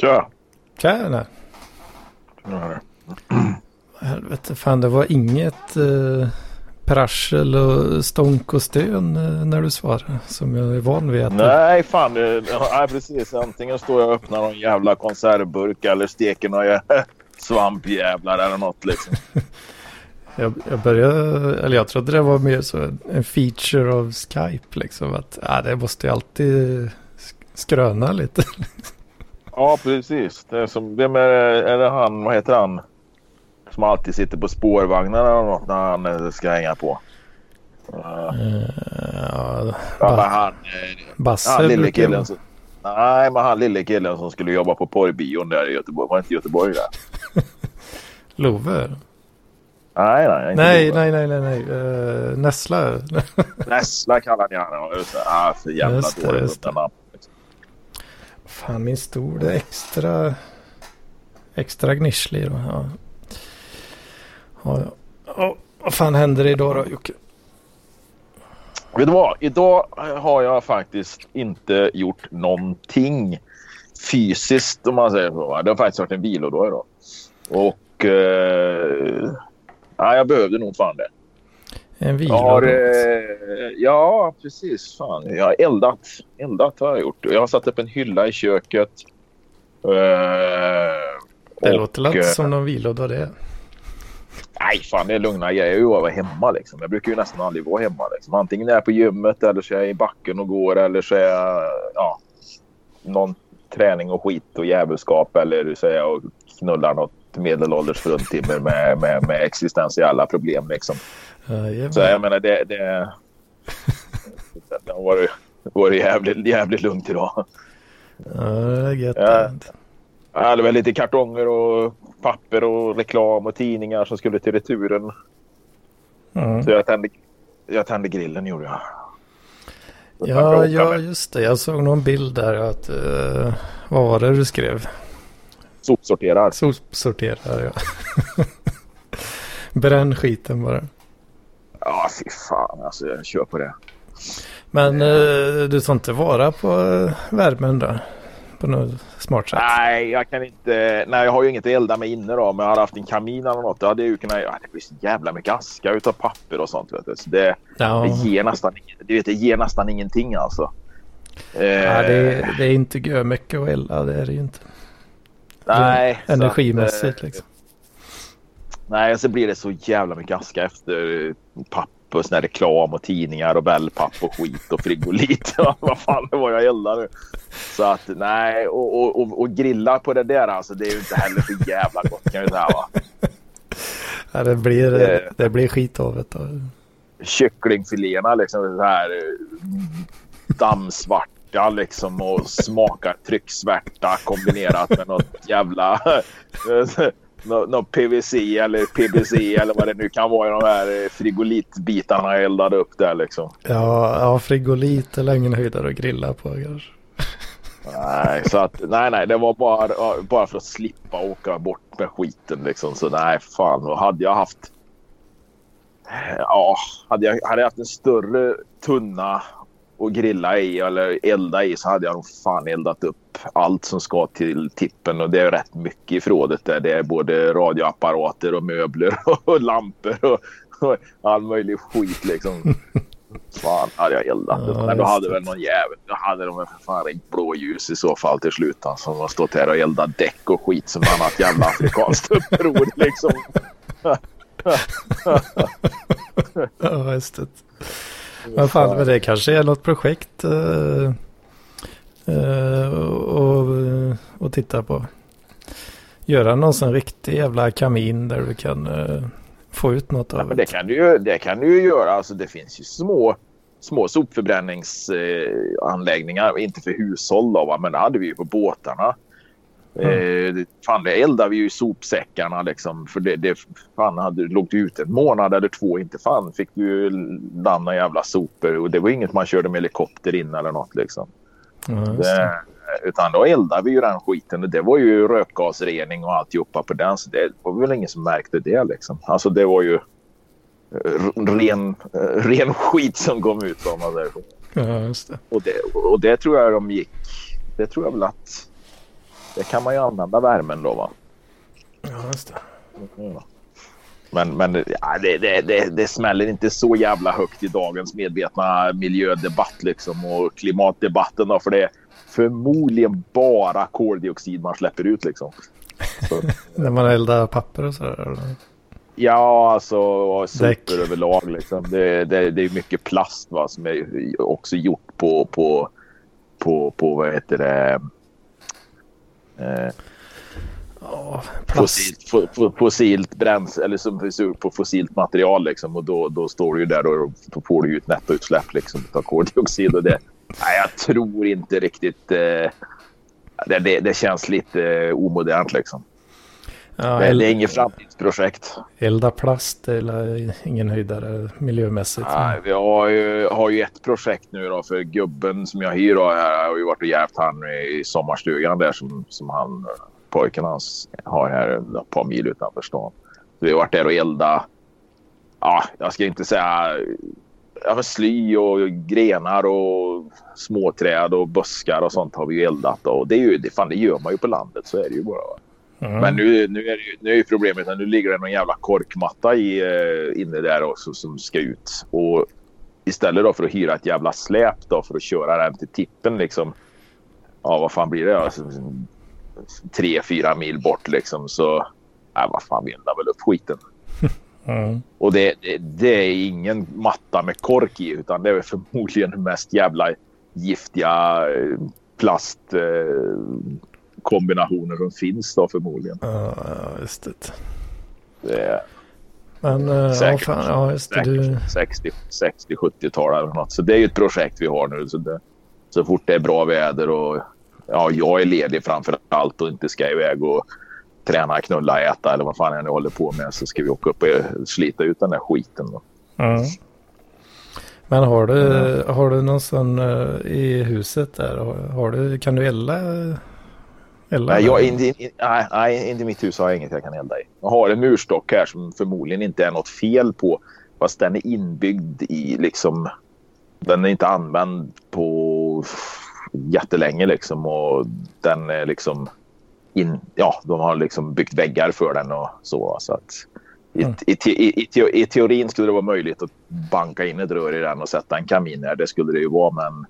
Tja! Tjena! Helvete, fan det var inget eh, prassel och stånk och stön eh, när du svarade som jag är van vid. Att Nej, fan. det- Nej, precis. Antingen står jag och öppnar någon jävla konservburk eller steker några svampjävlar eller något liksom. jag, jag började, eller jag trodde det var mer så en feature av Skype liksom. Att ja, det måste ju alltid sk- skröna lite. Ja, precis. Det är som, vem är, är det han, vad heter han? Som alltid sitter på spårvagnen eller något när han eh, ska hänga på. Uh, ja, ja, Ba- han, eh, Basse han lille killen som, Nej, men han lille killen som skulle jobba på porrbion där i Göteborg. Var det inte Göteborg där? Love? Nej, nej. Nej, Love. nej, nej, nej, nej. Uh, Nessla. Nässla kallar ni honom. Ah, för jävla Just dåligt just namn. Fan, min stol är extra, extra gnisslig då. Ja. Ja, ja. Ja, vad fan händer idag då Jocke? Vet du vad? Idag har jag faktiskt inte gjort någonting fysiskt om man säger så. Det har faktiskt varit en vilodag idag. Och... Eh, nej, jag behövde nog fan det. En vila. Har, eh, ja, precis. Fan. Jag har eldat. Eldat har jag gjort. Jag har satt upp en hylla i köket. Eh, det och, låter inte eh, som någon vilodag det. Nej, fan det är lugna grejer. Jag vara hemma liksom. Jag brukar ju nästan aldrig vara hemma liksom. Antingen är jag på gymmet eller så är jag i backen och går eller så är jag ja, någon träning och skit och djävulskap eller så är jag och knullar något medelålders fruntimmer med, med, med existentiella problem liksom. Jajamän. Så jag menar det... det, det har varit, varit jävligt, jävligt lugnt idag. Ja, det är gött. Ja. Hade väl lite kartonger och papper och reklam och tidningar som skulle till returen. Mm. Så jag tände, jag tände grillen gjorde jag. Så Ja, jag ja, med just det. Jag såg någon bild där att... eh, vad var det du skrev? Sopsorterar. Sopsorterare, ja. Bränn skiten bara. Ja, fy fan alltså. Jag kör på det. Men eh, du tar inte vara på eh, värmen då? På något smart sätt? Nej, jag kan inte. Nej, jag har ju inget att elda med inne då. Men jag hade haft en kamin eller något. Då hade jag ju kunnat. Ja, det blir så jävla mycket aska utav papper och sånt. Vet du. Så det, Ja, det ger nästan, du vet, det ger nästan ingenting alltså. Eh, ja det, är- det är inte mycket att elda. Det är det ju inte. Nej, Energimässigt att, eh, liksom. Nej, så blir det så jävla mycket aska efter eh, papper och sån reklam och tidningar och wellpapp och skit och frigolit. Vad fan det var jag eldade nu. Så att nej, och, och, och, och grilla på det där alltså. Det är ju inte heller så jävla gott kan jag säga va. Ja, det, blir, det- det blir skit av det. Kycklingfiléerna liksom så här eh, dammsvarta liksom och smakar trycksvärta kombinerat med något jävla nå- något PVC eller PBC eller vad det nu kan vara i de här frigolitbitarna jag eldade upp där liksom. Ja, ja frigolit är ingen höjdare att grilla på kanske. Nej, så att, nej, nej, det var bara, bara för att slippa åka bort med skiten liksom. Så nej, fan. Hade jag haft... Ja, hade jag, hade jag haft en större tunna att grilla i eller elda i så hade jag nog fan eldat upp allt som ska till tippen. Och det är rätt mycket i förrådet där. Det är både radioapparater och möbler och lampor och, och all möjlig skit liksom. Fan hade jag eldat. Ja, Men då hade det. väl någon jävel. Då hade de väl för fan ringt blåljus i så fall till slut. Som har stått här och eldat däck och skit som annat jävla afrikanskt uppror liksom. Ja, just det. Men fan, men det kanske är något projekt uh, uh, att titta på. Göra någon sån riktig jävla kamin där du kan eh, få ut något Ja, av men det, kan du ju, det kan du ju göra. Alltså, det finns ju små, små sopförbränningsanläggningar. inte för hushåll då, va? men det hade vi ju på båtarna. Eh, det- fan, det eldade vi ju i sopsäckarna liksom. För det, det fan, hade, låg du ute en månad eller två inte fan fick du ju landa jävla sopor. Och det var inget man körde med helikopter in eller något liksom. Just Det, utan då eldade vi ju den skiten. Och det var ju rökgasrening och alltihopa på den. Så det var väl ingen som märkte det liksom. Alltså det var ju eh, ren, eh, ren skit som kom ut om man säger så. Ja, just det. Och det, och det tror jag de gick. Det tror jag väl att. Det kan man ju använda värmen då va. Ja, just det. Mm. Men, men ja, det, det, det, det smäller inte så jävla högt i dagens medvetna miljödebatt liksom och klimatdebatten då, för det är förmodligen bara koldioxid man släpper ut liksom. När man eldar papper och sådär? Ja, alltså sopor överlag liksom. Det, det, det är mycket plast va, som är också gjort på, på, på, på vad heter det? Eh, Ja, fossilt, fossilt bränsle eller som på fossilt material liksom och då, då står du ju där och då får du ju ett nettoutsläpp liksom av koldioxid och det. Nej, jag tror inte riktigt. Eh, det, det, det, känns lite eh, omodernt liksom. Ja, det, det är inget framtidsprojekt. Elda plast är ingen höjdare miljömässigt. Nej, vi har ju, har ju ett projekt nu då för gubben som jag hyr här har ju varit och hjälpt han i sommarstugan där som, som han pojken hans har här ett par mil utanför stan. Så vi har varit där och eldat. Ja, jag ska inte säga ja, sly och grenar och småträd och buskar och sånt har vi eldat. Och det, är ju, det, fan, det gör man ju på landet, så är det ju bara. Mm. Men nu, nu, är det, nu är ju problemet att nu ligger det någon jävla korkmatta i, uh, inne där också som ska ut. Och istället då för att hyra ett jävla släp då för att köra den till tippen liksom. Ja, vad fan blir det? Alltså, tre, fyra mil bort liksom så, äh, vad fan, vi eldar väl upp skiten. Mm. Och det, det, det, är ingen matta med kork i utan det är förmodligen den mest jävla giftiga eh, plastkombinationer eh, som finns då förmodligen. Ja, just det. det Men uh, säkert, ja, fan, ja, just det. Du... 60-70-tal eller något. Så det är ju ett projekt vi har nu. Så, det, så fort det är bra väder och ja, jag är ledig framför allt och inte ska iväg och träna, knulla, äta eller vad fan jag nu håller på med så ska vi åka upp och slita ut den där skiten. Då. Mm. Men har du, mm. har du någon sån uh, i huset där? Har du, kan du elda? Elda nej, jag, inte, in, nej, nej, inte i mitt hus har jag inget jag kan elda i. Jag har en murstock här som förmodligen inte är något fel på. Fast den är inbyggd i liksom. Den är inte använd på jättelänge liksom och den är liksom in, ja, de har liksom byggt väggar för den och så. så att i, mm. i, i, i, teorin skulle det vara möjligt att banka in ett rör i den och sätta en kamin där. Det skulle det ju vara, men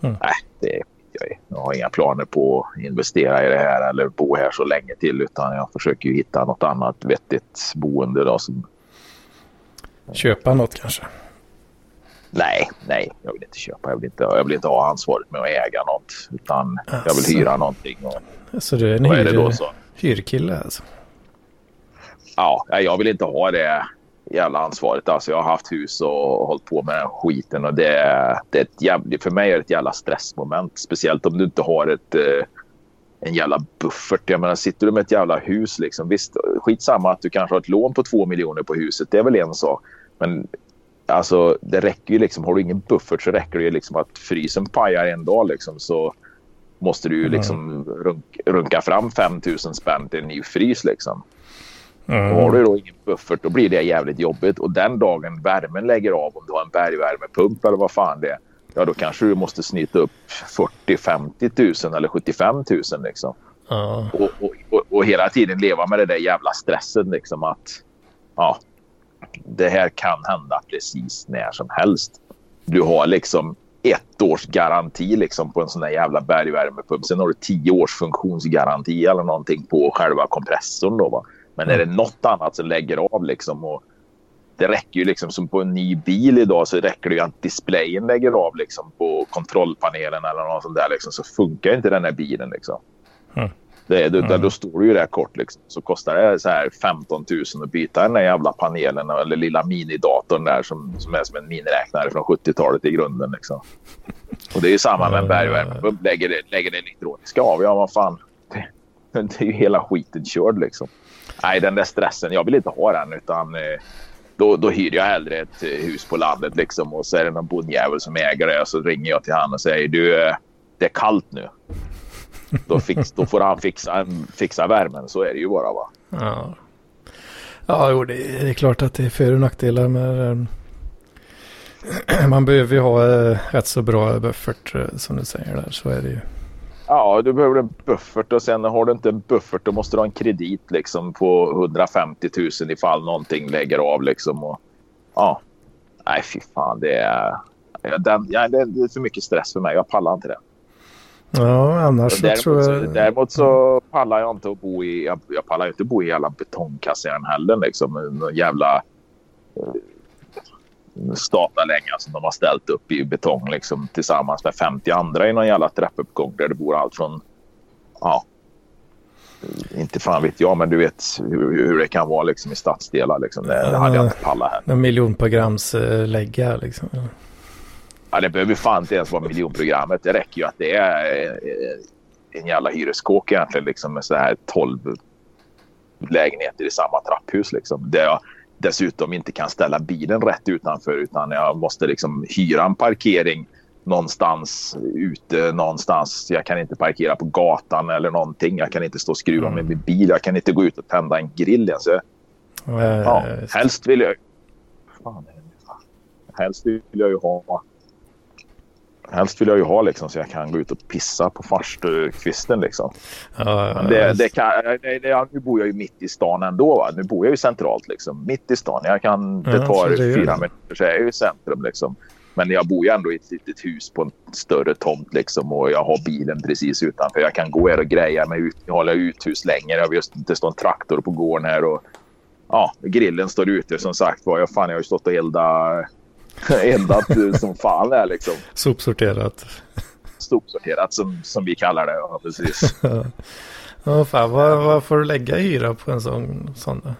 mm. nej, det, jag, jag har inga planer på att investera i det här eller bo här så länge till, utan jag försöker ju hitta något annat vettigt boende då som. Köpa något kanske? Nej, nej, jag vill inte köpa. Jag vill inte, jag vill inte ha ansvaret med att äga något. Utan alltså. jag vill alltså. hyra någonting. Och, så du är en hyr, är det då så? hyrkille alltså? Ja, jag vill inte ha det jävla ansvaret. Alltså jag har haft hus och hållit på med skiten och det, det är ett jävla, för mig är det ett jävla stressmoment. Speciellt om du inte har ett, eh, en jävla buffert. Jag menar, sitter du med ett jävla hus liksom. Visst, skitsamma att du kanske har ett lån på två miljoner på huset. Det är väl en sak. Men Alltså det räcker ju liksom. Har du ingen buffert så räcker det ju liksom att frysen pajar en dag liksom så måste du ju liksom runk, runka fram 5000 spänn till en ny frys liksom. Mm. Och har du då ingen buffert då blir det jävligt jobbigt och den dagen värmen lägger av om du har en bergvärmepump eller vad fan det är. Ja då kanske du måste snyta upp 40 50 000 eller 75 000 liksom. Mm. Och, och, och, och, hela tiden leva med det där jävla stressen liksom att ja det här kan hända precis när som helst. Du har liksom ett års garanti liksom på en sån där jävla bergvärmepump. Sen har du tio års funktionsgaranti eller någonting på själva kompressorn. Då, va? Men är det något annat som lägger av liksom och det räcker ju liksom som på en ny bil idag så räcker det ju att displayen lägger av liksom på kontrollpanelen eller något sånt där liksom så funkar inte den här bilen liksom. Mm. Det, då, mm. då står du ju där kort liksom. Så kostar det så här 15 000 att byta den där jävla panelen eller lilla minidatorn där som, som är som en miniräknare från 70-talet i grunden liksom. Och det är ju samma med en bergvärmepump. Lägger det, lägger det elektroniska av, ja vad fan. Det, det är ju hela skiten körd liksom. Nej, den där stressen, jag vill inte ha den utan eh, då, då hyr jag hellre ett eh, hus på landet liksom och så är det någon bondjävel som äger det och så ringer jag till honom och säger du, eh, det är kallt nu. Då, fix, då får han fixa, fixa värmen. Så är det ju bara va. Ja, ja jo, det är klart att det är för och nackdelar med, ehm, Man behöver ju ha rätt så bra buffert som du säger där. Så är det ju. Ja, du behöver en buffert och sen har du inte en buffert då måste du ha en kredit liksom på 150 000 ifall någonting lägger av liksom. Och, ja, nej fy fan det är, den, ja, det är för mycket stress för mig. Jag pallar inte det. Ja, annars däremot, tror jag... däremot så pallar jag inte att bo i... Jag, jag pallar inte att bo i alla betongkasern heller liksom. Någon jävla statarlänga som de har ställt upp i betong liksom tillsammans med 50 andra i någon jävla trappuppgång där det bor allt från... Ja. Inte fan vet jag, men du vet hur, hur det kan vara liksom i stadsdelar. Liksom. Det, det hade jag inte pallat här. En miljonprogramslägga liksom. Ja, det behöver fan inte ens vara miljonprogrammet. Det räcker ju att det är eh, en jävla hyreskåk egentligen liksom med så här 12 lägenheter i samma trapphus liksom. Jag dessutom inte kan ställa bilen rätt utanför utan jag måste liksom hyra en parkering någonstans ute någonstans. Jag kan inte parkera på gatan eller någonting. Jag kan inte stå och skruva med min bil. Jag kan inte gå ut och tända en grill. Alltså. Ja, helst vill jag... Fan, helst vill jag ju ha Helst vill jag ju ha liksom så jag kan gå ut och pissa på farstukvisten liksom. Ja, Men det, det kan, det, det, nu bor jag ju mitt i stan ändå. Va? Nu bor jag ju centralt liksom. Mitt i stan. Jag kan, det tar ja, fyra minuter så är jag ju i centrum liksom. Men jag bor ju ändå i ett litet hus på en större tomt liksom och jag har bilen precis utanför. Jag kan gå här och greja mig ut. Jag håller uthus längre. Jag just, det står en traktor på gården här och ja, grillen står ute som sagt var. Jag, fan, jag har ju stått och eldat eldat som fan är liksom. Sopsorterat. Sopsorterat som, som vi kallar det, ja precis. ja, fan, vad, vad får du lägga i hyra på en sån, sån då?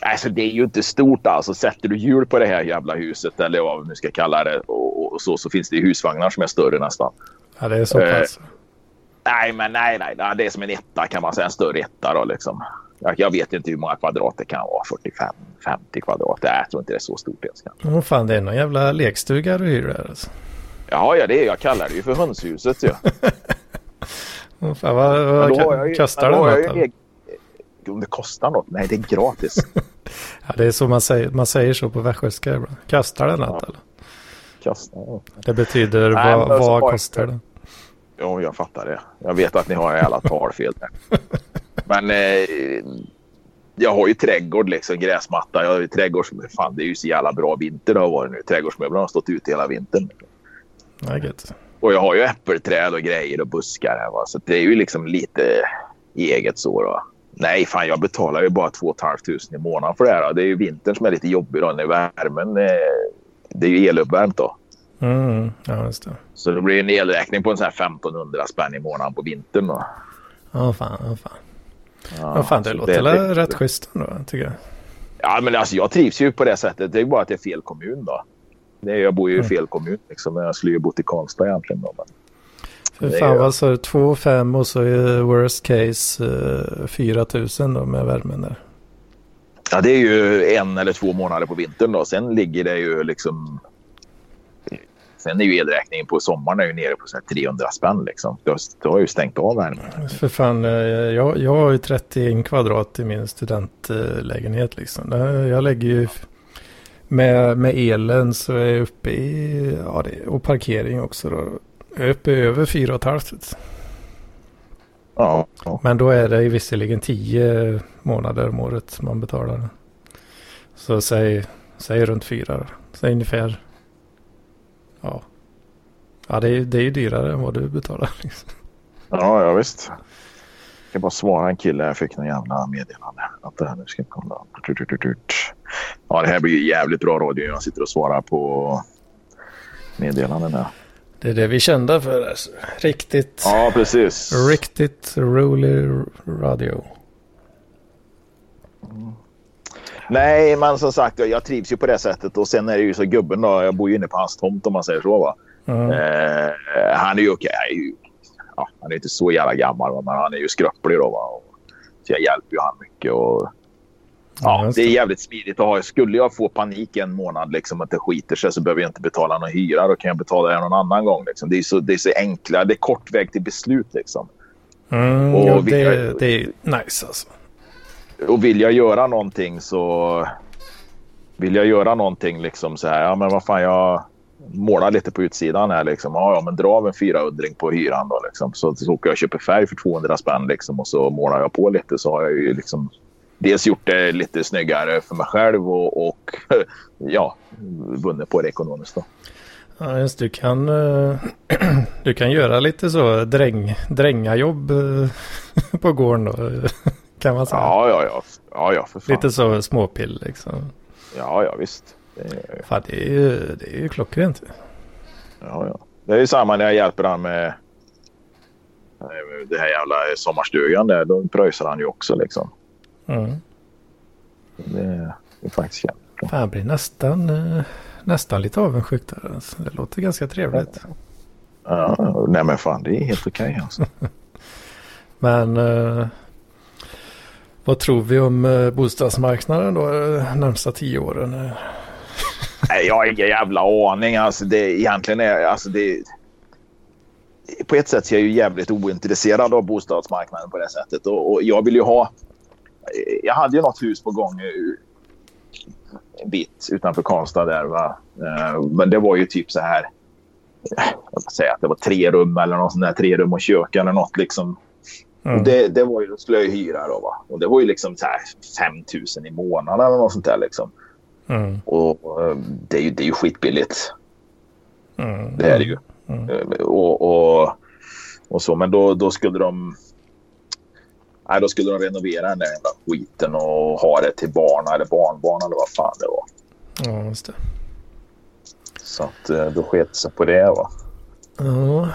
Alltså det är ju inte stort alltså. Sätter du hjul på det här jävla huset eller vad vi nu ska kalla det och, och så, så finns det husvagnar som är större nästan. Ja, det är så pass. Eh, nej, men nej, nej, det är som en etta kan man säga. En större etta då liksom. Jag, vet inte hur många kvadrat det kan vara. 45, 50 kvadrat. Jag tror inte det är så stort ens. Åh fan, det är någon jävla lekstuga du hyr där alltså. Ja, ja, det är Jag kallar det ju för hönshuset. Ja. Åh fan, vad, vad kostar det något? Om det kostar något? Nej, det är gratis. ja, det är så man säger. Man säger så på västgötska ibland. Kostar det något ja. eller? Kastar, ja. Det betyder Nej, vad, vad kostar det? Ja, jag fattar det. Jag vet att ni har alla talfel. Men eh, jag har ju trädgård, liksom, gräsmatta. Jag har ju trädgårds... Fan, det är ju så jävla bra vinter det har varit nu. Trädgårdsmöblerna har stått ute hela vintern. Ja, och jag har ju äppelträd och grejer och buskar här. Va? Så det är ju liksom lite eget så. Då. Nej, fan jag betalar ju bara 2 500 i månaden för det här. Då. Det är ju vintern som är lite jobbig då när värmen... Eh, det är ju eluppvärmt då. Mm, ja, just det. Så det blir en elräkning på en sån här 1500 spänn i månaden på vintern då. Ja, fan, ja, fan. Ja, fan, det låter det, det, rätt schysst ändå, tycker jag. Ja, men alltså jag trivs ju på det sättet. Det är bara att det är fel kommun då. Jag bor ju i mm. fel kommun liksom. Jag skulle ju bott i Karlstad egentligen då. Men... För fan vad sa du? 2 5 och så är worst case uh, 4 000 då med värmen där. Ja, det är ju en eller två månader på vintern då. Sen ligger det ju liksom Sen är ju elräkningen på sommaren är ju nere på så 300 spänn liksom. Du har ju stängt av värmen. För fan, eh, jag, jag har ju 31 kvadrat i min studentlägenhet liksom. Jag lägger ju med, med elen så är jag uppe i, ja det, och parkering också då. Jag är uppe över 4 500. Ja, ja. Men då är det visserligen 10 månader om året man betalar. Så säg, säg runt 4. Säg ungefär Ja. Ja, det är, det är ju dyrare än vad du betalar. Liksom. Ja, ja visst. Jag kan bara svara en kille. Jag fick någon jävla meddelande. Att det här nu ska komma. Ja, det här blir ju jävligt bra radio. Jag sitter och svarar på meddelanden här. Det är det vi kända för. Alltså. Riktigt. Ja, precis. Riktigt rolig radio. Mm. Nej, men som sagt, jag trivs ju på det sättet. Och sen är det ju så gubben då. Jag bor ju inne på hans tomt om man säger så. Va? Mm. Eh, han är ju okej. Okay. Ja, han är inte så jävla gammal, va? men han är ju skröplig då. Va? Och, så jag hjälper ju han mycket. Och, ja, ja det är jävligt smidigt att ha. Skulle jag få panik en månad, liksom, att det skiter sig, så behöver jag inte betala någon hyra. Då kan jag betala det någon annan gång. Liksom. Det, är så, det är så enkla. Det är kort väg till beslut. Liksom. Mm, och ja, det, det är nice alltså och vill jag göra någonting så... vill jag göra någonting liksom så här, ja men vad fan jag målar lite på utsidan här liksom. Ja, ja men dra av en 400 på hyran då liksom. Så, så åker jag och köper färg för 200 spänn liksom och så målar jag på lite så har jag ju liksom dels gjort det lite snyggare för mig själv och, och ja, vunnit på det ekonomiskt då. Ja, just du kan, eh, du kan göra lite så dräng, drängajobb eh, på gården då, kan man säga. Ja, ja, ja. ja, ja för fan. Lite så småpill liksom. Ja, ja visst. Det är, fan, det är ju, det är ju klockrent. Ja, ja. Det är ju samma när jag hjälper han med det här jävla sommarstugan där. Då pröjsar han ju också liksom. Mm. Det, det är faktiskt jävligt. Fan, jag blir nästan, eh, nästan lite avundsjuk där. Alltså. Det låter ganska trevligt. Ja, nej men fan det är helt okej okay, alltså. men uh, vad tror vi om eh, bostadsmarknaden då eh, närmsta tio åren? nej, jag har ingen jävla aning. Alltså det egentligen är alltså det. På ett sätt är jag ju jävligt ointresserad av bostadsmarknaden på det sättet och, och jag vill ju ha jag hade ju något hus på gång en bit utanför Karlstad där. Va? Eh, men det var ju typ så här. Jag ska säga att det var tre rum eller något sånt där. Tre rum och kök eller något liksom. Mm. Och det, det var ju, skulle jag hyra då va. Och det var ju liksom så här 5 000 i månaden eller något sånt där liksom. Mm. Och eh, det är ju, det är ju skitbilligt. Mm. Det är det ju. Mm. Eh, och, och, och så, men då, då skulle de Nej, då skulle de renovera den där jävla skiten och ha det till barn eller barnbarn eller vad fan det var. Ja, just det. Så att eh, då sket sig på det va. Ja,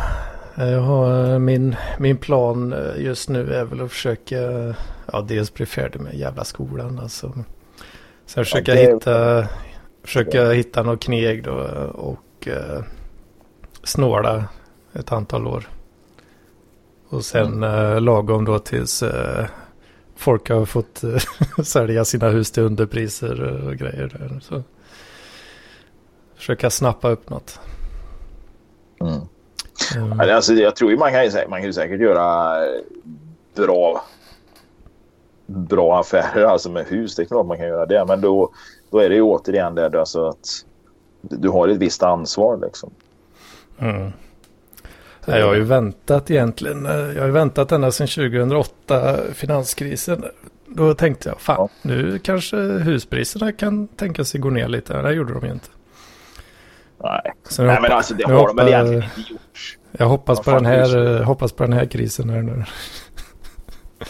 jag har eh, min, min plan eh, just nu är väl att försöka ja, dels bli färdig med jävla skolan alltså. Sen försöka ja, hitta försöka hitta något kneg då och uh, snåla ett antal år. Och sen mm. eh, lagom då tills eh, folk har fått eh, sälja sina hus till underpriser och grejer där. Så försöka snappa upp något. Mm. Mm. Alltså, jag tror ju man kan, man kan säkert göra bra bra affärer alltså med hus. Det är klart man kan göra det. Men då, då är det ju återigen det alltså att du har ett visst ansvar liksom. Mm. Jag har ju väntat egentligen. Jag har ju väntat ända sedan 2008 finanskrisen. Då tänkte jag, fan, ja. nu kanske huspriserna kan tänka sig gå ner lite. Det gjorde de ju inte. Nej, Nej men alltså det har de väl egentligen inte gjort. Jag hoppas på, den här, hoppas på den här krisen här nu.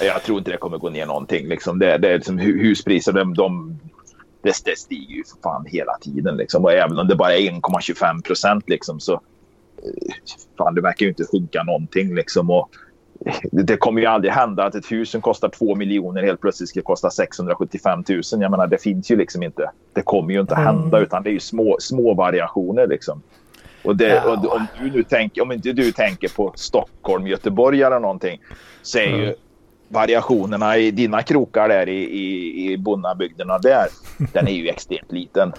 Jag tror inte det kommer gå ner någonting. Liksom. Det, det är liksom huspriser, de, de, det, det stiger ju för fan hela tiden. Liksom. Och även om det bara är 1,25 procent liksom, så fan, det verkar ju inte sjunka någonting liksom. Och det kommer ju aldrig hända att ett hus som kostar 2 miljoner helt plötsligt ska kosta 675 000. Jag menar, det finns ju liksom inte. Det kommer ju inte mm. hända utan det är ju små, små variationer liksom. Och, det, ja. och om, du nu tänker, om inte du tänker på Stockholm, Göteborg eller någonting så är mm. ju variationerna i dina krokar där i, i, i bonnabygderna där, den är ju extremt liten.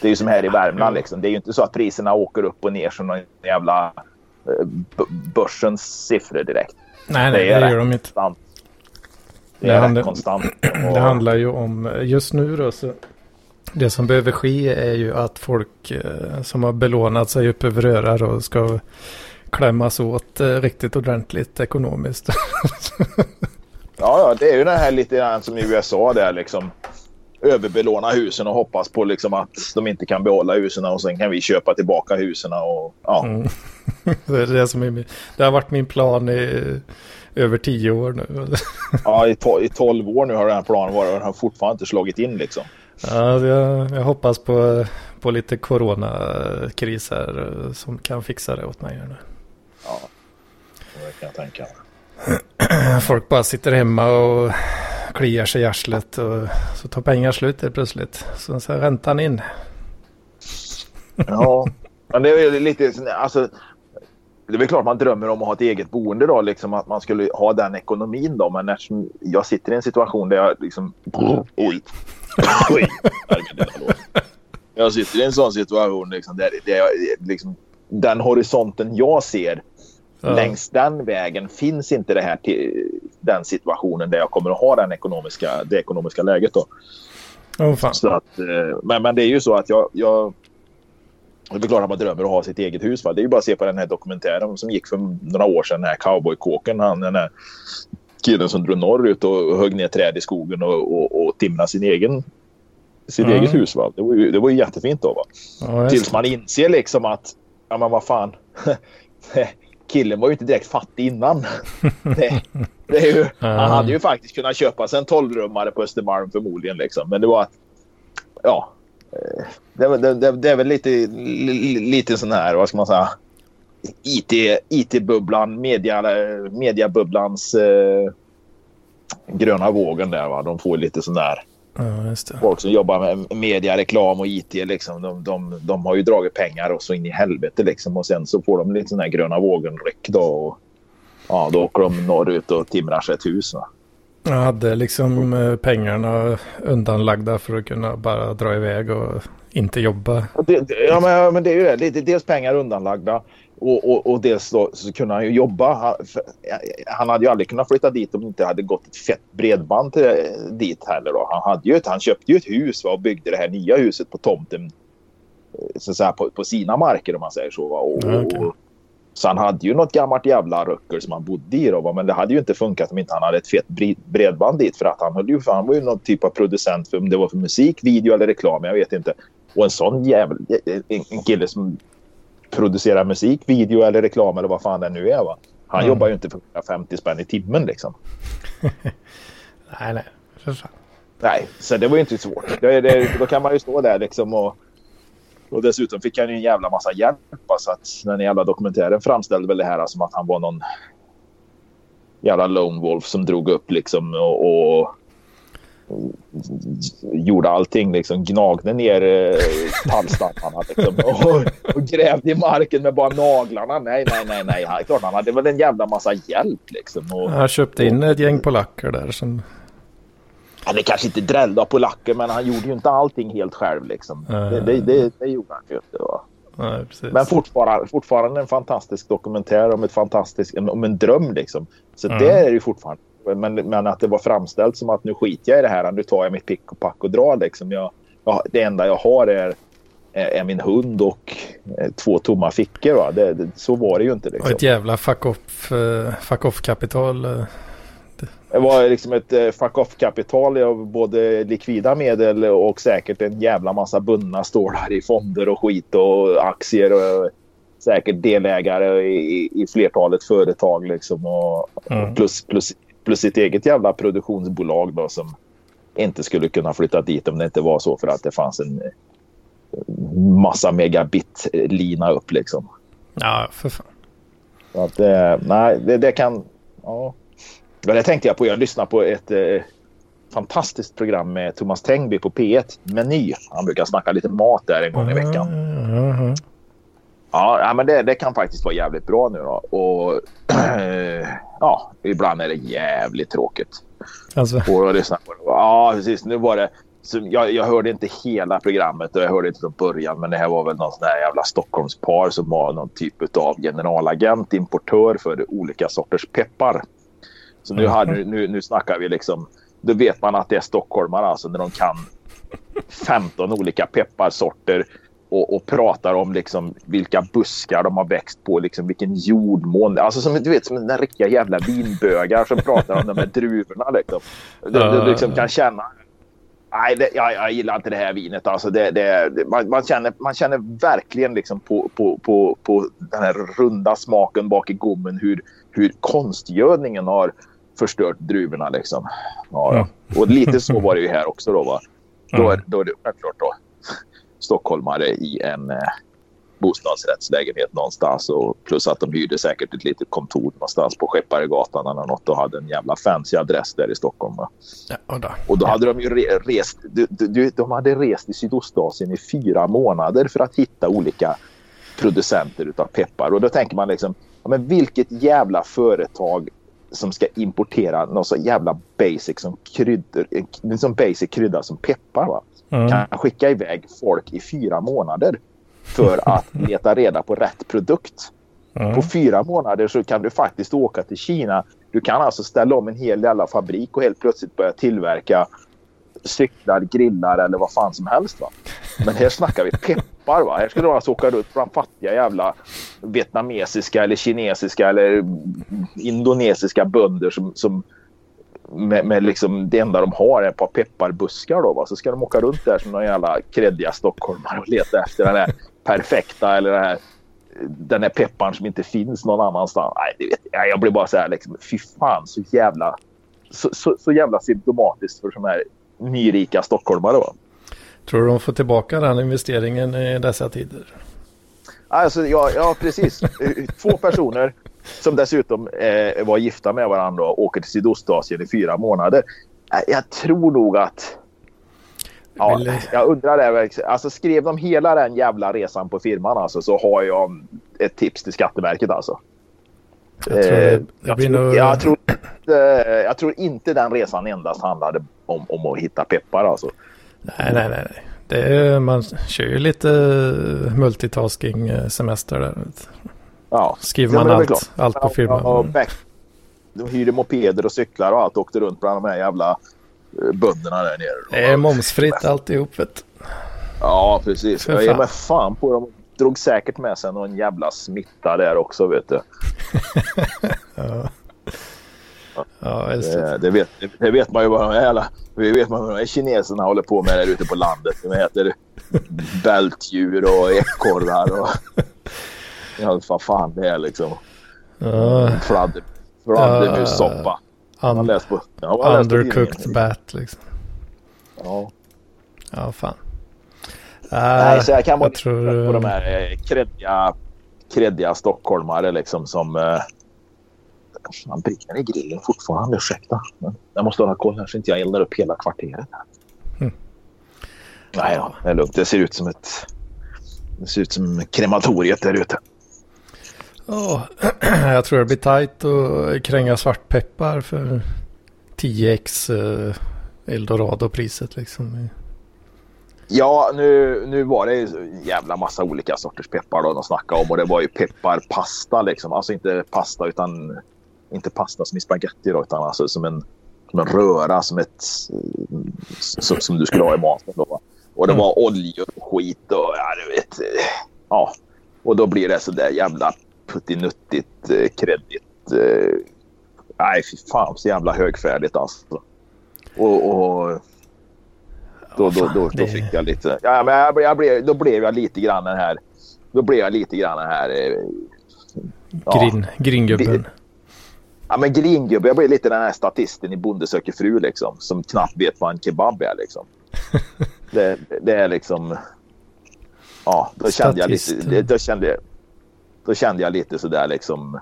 Det är ju som här i Värmland. Liksom. Det är ju inte så att priserna åker upp och ner som någon jävla eh, börsens siffror direkt. Nej, nej, det, det gör de inte. Konstant. Det, det, handlar, konstant. Och... det handlar ju om, just nu då, så det som behöver ske är ju att folk eh, som har belånat sig upp över örar och ska klämmas åt eh, riktigt ordentligt ekonomiskt. ja, ja, det är ju det här lite grann som i USA där liksom överbelåna husen och hoppas på liksom att de inte kan behålla husen och sen kan vi köpa tillbaka husen. Och, ja. Mm. det, är det, som är, det har varit min plan i över tio år nu. ja, i, to, i tolv år nu har den här planen varit och den har fortfarande inte slagit in liksom. Ja, jag, jag hoppas på, på lite coronakris här eh, som kan fixa det åt mig. Nu. Ja, det kan jag tänka mig. Folk bara sitter hemma och kliar sig i arslet och så tar pengar slut helt plötsligt. Så, så räntan in. Ja, men det är lite, alltså, det är väl klart man drömmer om att ha ett eget boende då, liksom att man skulle ha den ekonomin då. Men eftersom jag sitter i en situation där jag liksom, oj, oj, jag sitter i en sån situation liksom, där, där jag, liksom, den horisonten jag ser Ja. Längs den vägen finns inte det här till den situationen där jag kommer att ha den ekonomiska, det ekonomiska läget. Då. Oh. Så att, eh, men, men det är ju så att jag, jag det är klart att man drömmer att ha sitt eget hus. Va? Det är ju bara att se på den här dokumentären som gick för några år sedan. Den här cowboykåken. Han, den här killen som drog norrut och högg ner träd i skogen och, och, och timrade sin egen, sitt Mm. eget hus. Va? Det, var ju, det var ju jättefint då. Va? Ja, Tills man inser liksom att, ja men vad fan. Killen var ju inte direkt fattig innan. det, det är ju, han hade ju faktiskt kunnat köpa sig en 12-rummare på Östermalm förmodligen. Liksom. Men det var att, ja. Eh, Det, är- det, det, det är väl lite, li- lite sån här, vad ska man säga. IT, IT-bubblan, media, mediabubblans eh, gröna vågen där. Va? De får lite sån där Ja, folk som jobbar med media, reklam och IT. Liksom, de, de, de har ju dragit pengar och så in i helvete. Liksom, och sen så får de lite sån här gröna vågen-ryck då. Och, ja, då åker de norrut och timrar sig ett hus. Va? Jag hade liksom eh, pengarna undanlagda för att kunna bara dra iväg och inte jobba. Det, det, ja, men, men det är ju det. det. är Dels pengar undanlagda och, och, och dels då, så kunde han ju jobba. Han, för, han hade ju aldrig kunnat flytta dit om det inte hade gått ett fett bredband till, dit heller. Då. Han, hade ju ett, han köpte ju ett hus va, och byggde det här nya huset på tomten eh, så att säga, på, på sina marker om man säger så. Va? Och, Ja, okej. och, så han hade ju något gammalt jävla röcker som han bodde i. Då? Men det hade ju inte funkat om inte han hade ett fett bre- bredband dit. För att han, höll ju, för han var ju någon typ av producent för om det var för musik, video eller reklam. Jag vet inte. Och en sån jävel, en, kille som producerar musik, video eller reklam eller vad fan det nu är. Va? Han Mm. jobbar ju inte för 150 spänn i timmen liksom. Nej, nej. För fan. Nej, så det var ju inte svårt. Det, det, då kan man ju stå där liksom och, och dessutom fick han ju en jävla massa hjälp. Så att den jävla dokumentären framställde väl det här som att han var någon jävla lone wolf som drog upp liksom och, och, och gjorde allting liksom. Gnagde ner eh, tallstammarna liksom, och, och grävde i marken med bara naglarna. Nej, nej, nej, nej. Han, klart, han hade väl en jävla massa hjälp liksom. Och, Jag köpte in ett gäng polacker där som... Han är kanske inte drällda polacker men han gjorde ju inte allting helt själv liksom. Det, det, det, det gjorde han ju inte. Va? Nej. Men fortfarande, fortfarande en fantastisk dokumentär om, ett fantastisk, om en dröm liksom. Så Mm. det är det ju fortfarande. Men, men att det var framställt som att nu skiter jag i det här. Nu tar jag mitt pick och pack och drar liksom. Jag, jag, det enda jag har är, är, min hund och eh, två tomma fickor. Va? Det, det, så var det ju inte Och liksom. ett jävla fuck eh, fuck off eh. Det var liksom ett eh, fuck off-kapital av både likvida medel och säkert en jävla massa bundna stålar i fonder och skit och aktier och säkert delägare i, i flertalet företag liksom och Mm. plus, plus, plus sitt eget jävla produktionsbolag då som inte skulle kunna flytta dit om det inte var så för att det fanns en eh, massa megabit-lina upp liksom. Ja, för fan. Så att, eh, nej, det, det kan... Ja. Ja, det tänkte jag på. Jag lyssnade på ett eh, fantastiskt program med Thomas Tengby på P1. Meny. Han brukar snacka lite mat där en gång i veckan. Mhm. Ja, ja men det, det kan faktiskt vara jävligt bra nu då. Och ja, ibland är det jävligt tråkigt. Alltså, Och lyssna på det. Ja, precis. Nu var det... Så jag, jag hörde inte hela programmet och jag hörde inte från början. Men det här var väl någon sån där jävla Stockholmspar som var någon typ av generalagent, importör för olika sorters peppar. Så nu, hade, nu, nu snackar vi liksom... Då vet man att det är stockholmare alltså när de kan 15 olika pepparsorter och, och pratar om liksom vilka buskar de har växt på, liksom vilken jordmån. Alltså som du vet, som den riktiga jävla vinbögar som pratar om de här druvorna. Liksom. Du, du liksom kan känna Nej, det, jag, jag gillar inte det här vinet. Alltså det, det, man, man, känner, man känner verkligen liksom på, på, på, på den här runda smaken bak i gommen hur, hur konstgödningen har förstört druvorna. Liksom. Ja, ja. Och lite så var det ju här också. Då, va? Då, är, då är det självklart då, stockholmare i en eh, bostadsrättslägenhet någonstans. Och plus att de hyrde säkert ett litet kontor någonstans på Skepparegatan eller något och hade en jävla fancy adress där i Stockholm. Ja, och då. Och då hade de ju re rest, du, du, de hade rest i Sydostasien i fyra månader för att hitta olika producenter utav peppar. Och då tänker man liksom, ja, men vilket jävla företag som ska importera någon så jävla basic som kryddor, sån basic krydda som peppar va? Mm. Kan skicka iväg folk i fyra månader för att leta reda på rätt produkt. Mm. På fyra månader så kan du faktiskt åka till Kina. Du kan alltså ställa om en hel jävla fabrik och helt plötsligt börja tillverka cyklar, grillar eller vad fan som helst. Va? Men här snackar vi peppar. Va? Här skulle de alltså åka runt bland fattiga jävla vietnamesiska eller kinesiska eller indonesiska bönder som, som med, med liksom det enda de har är ett par pepparbuskar. Då, va? Så ska de åka runt där som några jävla kreddiga stockholmare och leta efter den här perfekta eller den här, den här pepparn som inte finns någon annanstans. Nej, vet jag. jag blir bara så här liksom, fy fan så jävla så, så, så jävla symptomatiskt för sån här nyrika stockholmare. Va? Tror du de får tillbaka den investeringen i dessa tider? Alltså, ja, ja, precis. Två personer som dessutom eh, var gifta med varandra och åker till Sydostasien i fyra månader. Jag tror nog att... Ja, jag undrar det. Alltså skrev de hela den jävla resan på firman alltså, så har jag ett tips till Skatteverket alltså. Jag tror, det, jag, tror, nog... jag, tror, jag tror inte den resan endast handlade om, om att hitta peppar alltså. Nej, nej, nej. Det är, man kör ju lite multitasking eh, semester där. Ja. Skriver man allt, allt på firman. Ja, back. De hyrde mopeder och cyklar och allt åkte runt bland de här jävla eh, bönderna där nere. Det är momsfritt alltihop. Ja, precis. Jag ger mig fan på dem drog säkert med sig någon jävla smitta där också vet du. ja. Ja, det, det, vet, det vet man ju vad de är. Det vet man vad de kineserna håller på med där ute på landet. De äter bältdjur och ekorrar och ja, vad fan det är liksom. Fladder, fladdermussoppa. Uh, un på, undercooked bat liksom. Ja. Ja, fan. Nej, så jag kan vara jag tror... på de här eh, kreddiga, kreddiga stockholmare liksom som... Eh, man brinner i grillen fortfarande, ursäkta. Men jag måste hålla koll här så inte jag eldar upp hela kvarteret. Mm. Nej, ja, det är lugnt. Det ser ut som ett... Det ser ut som krematoriet där ute. Oh, jag tror det blir tajt att kränga svartpeppar för 10x eh, Eldorado-priset liksom. Ja, nu, nu var det en jävla massa olika sorters peppar då de snackade om och det var ju pepparpasta liksom. Alltså inte pasta utan inte pasta som i spaghetti då, utan alltså som en, som en röra som ett som, som du skulle ha i maten då. Och det mm. var oljor och skit och ja, du vet. Ja, och då blir det så där jävla puttinuttigt eh, kreddigt. Eh, nej, fy fan så jävla högfärdigt alltså. Och, och då, då, då, då fick jag lite... Ja, men jag, jag blev, då blev jag lite grann den här... Då blev jag lite grann den här... Eh, ja, Grin, gringubben. Ja, men gringubbe. Jag blev lite den här statisten i Bonde söker fru liksom. Som knappt vet vad en kebab är liksom. det, det är liksom... Ja, då kände jag lite... Då kände, då kände jag lite sådär liksom...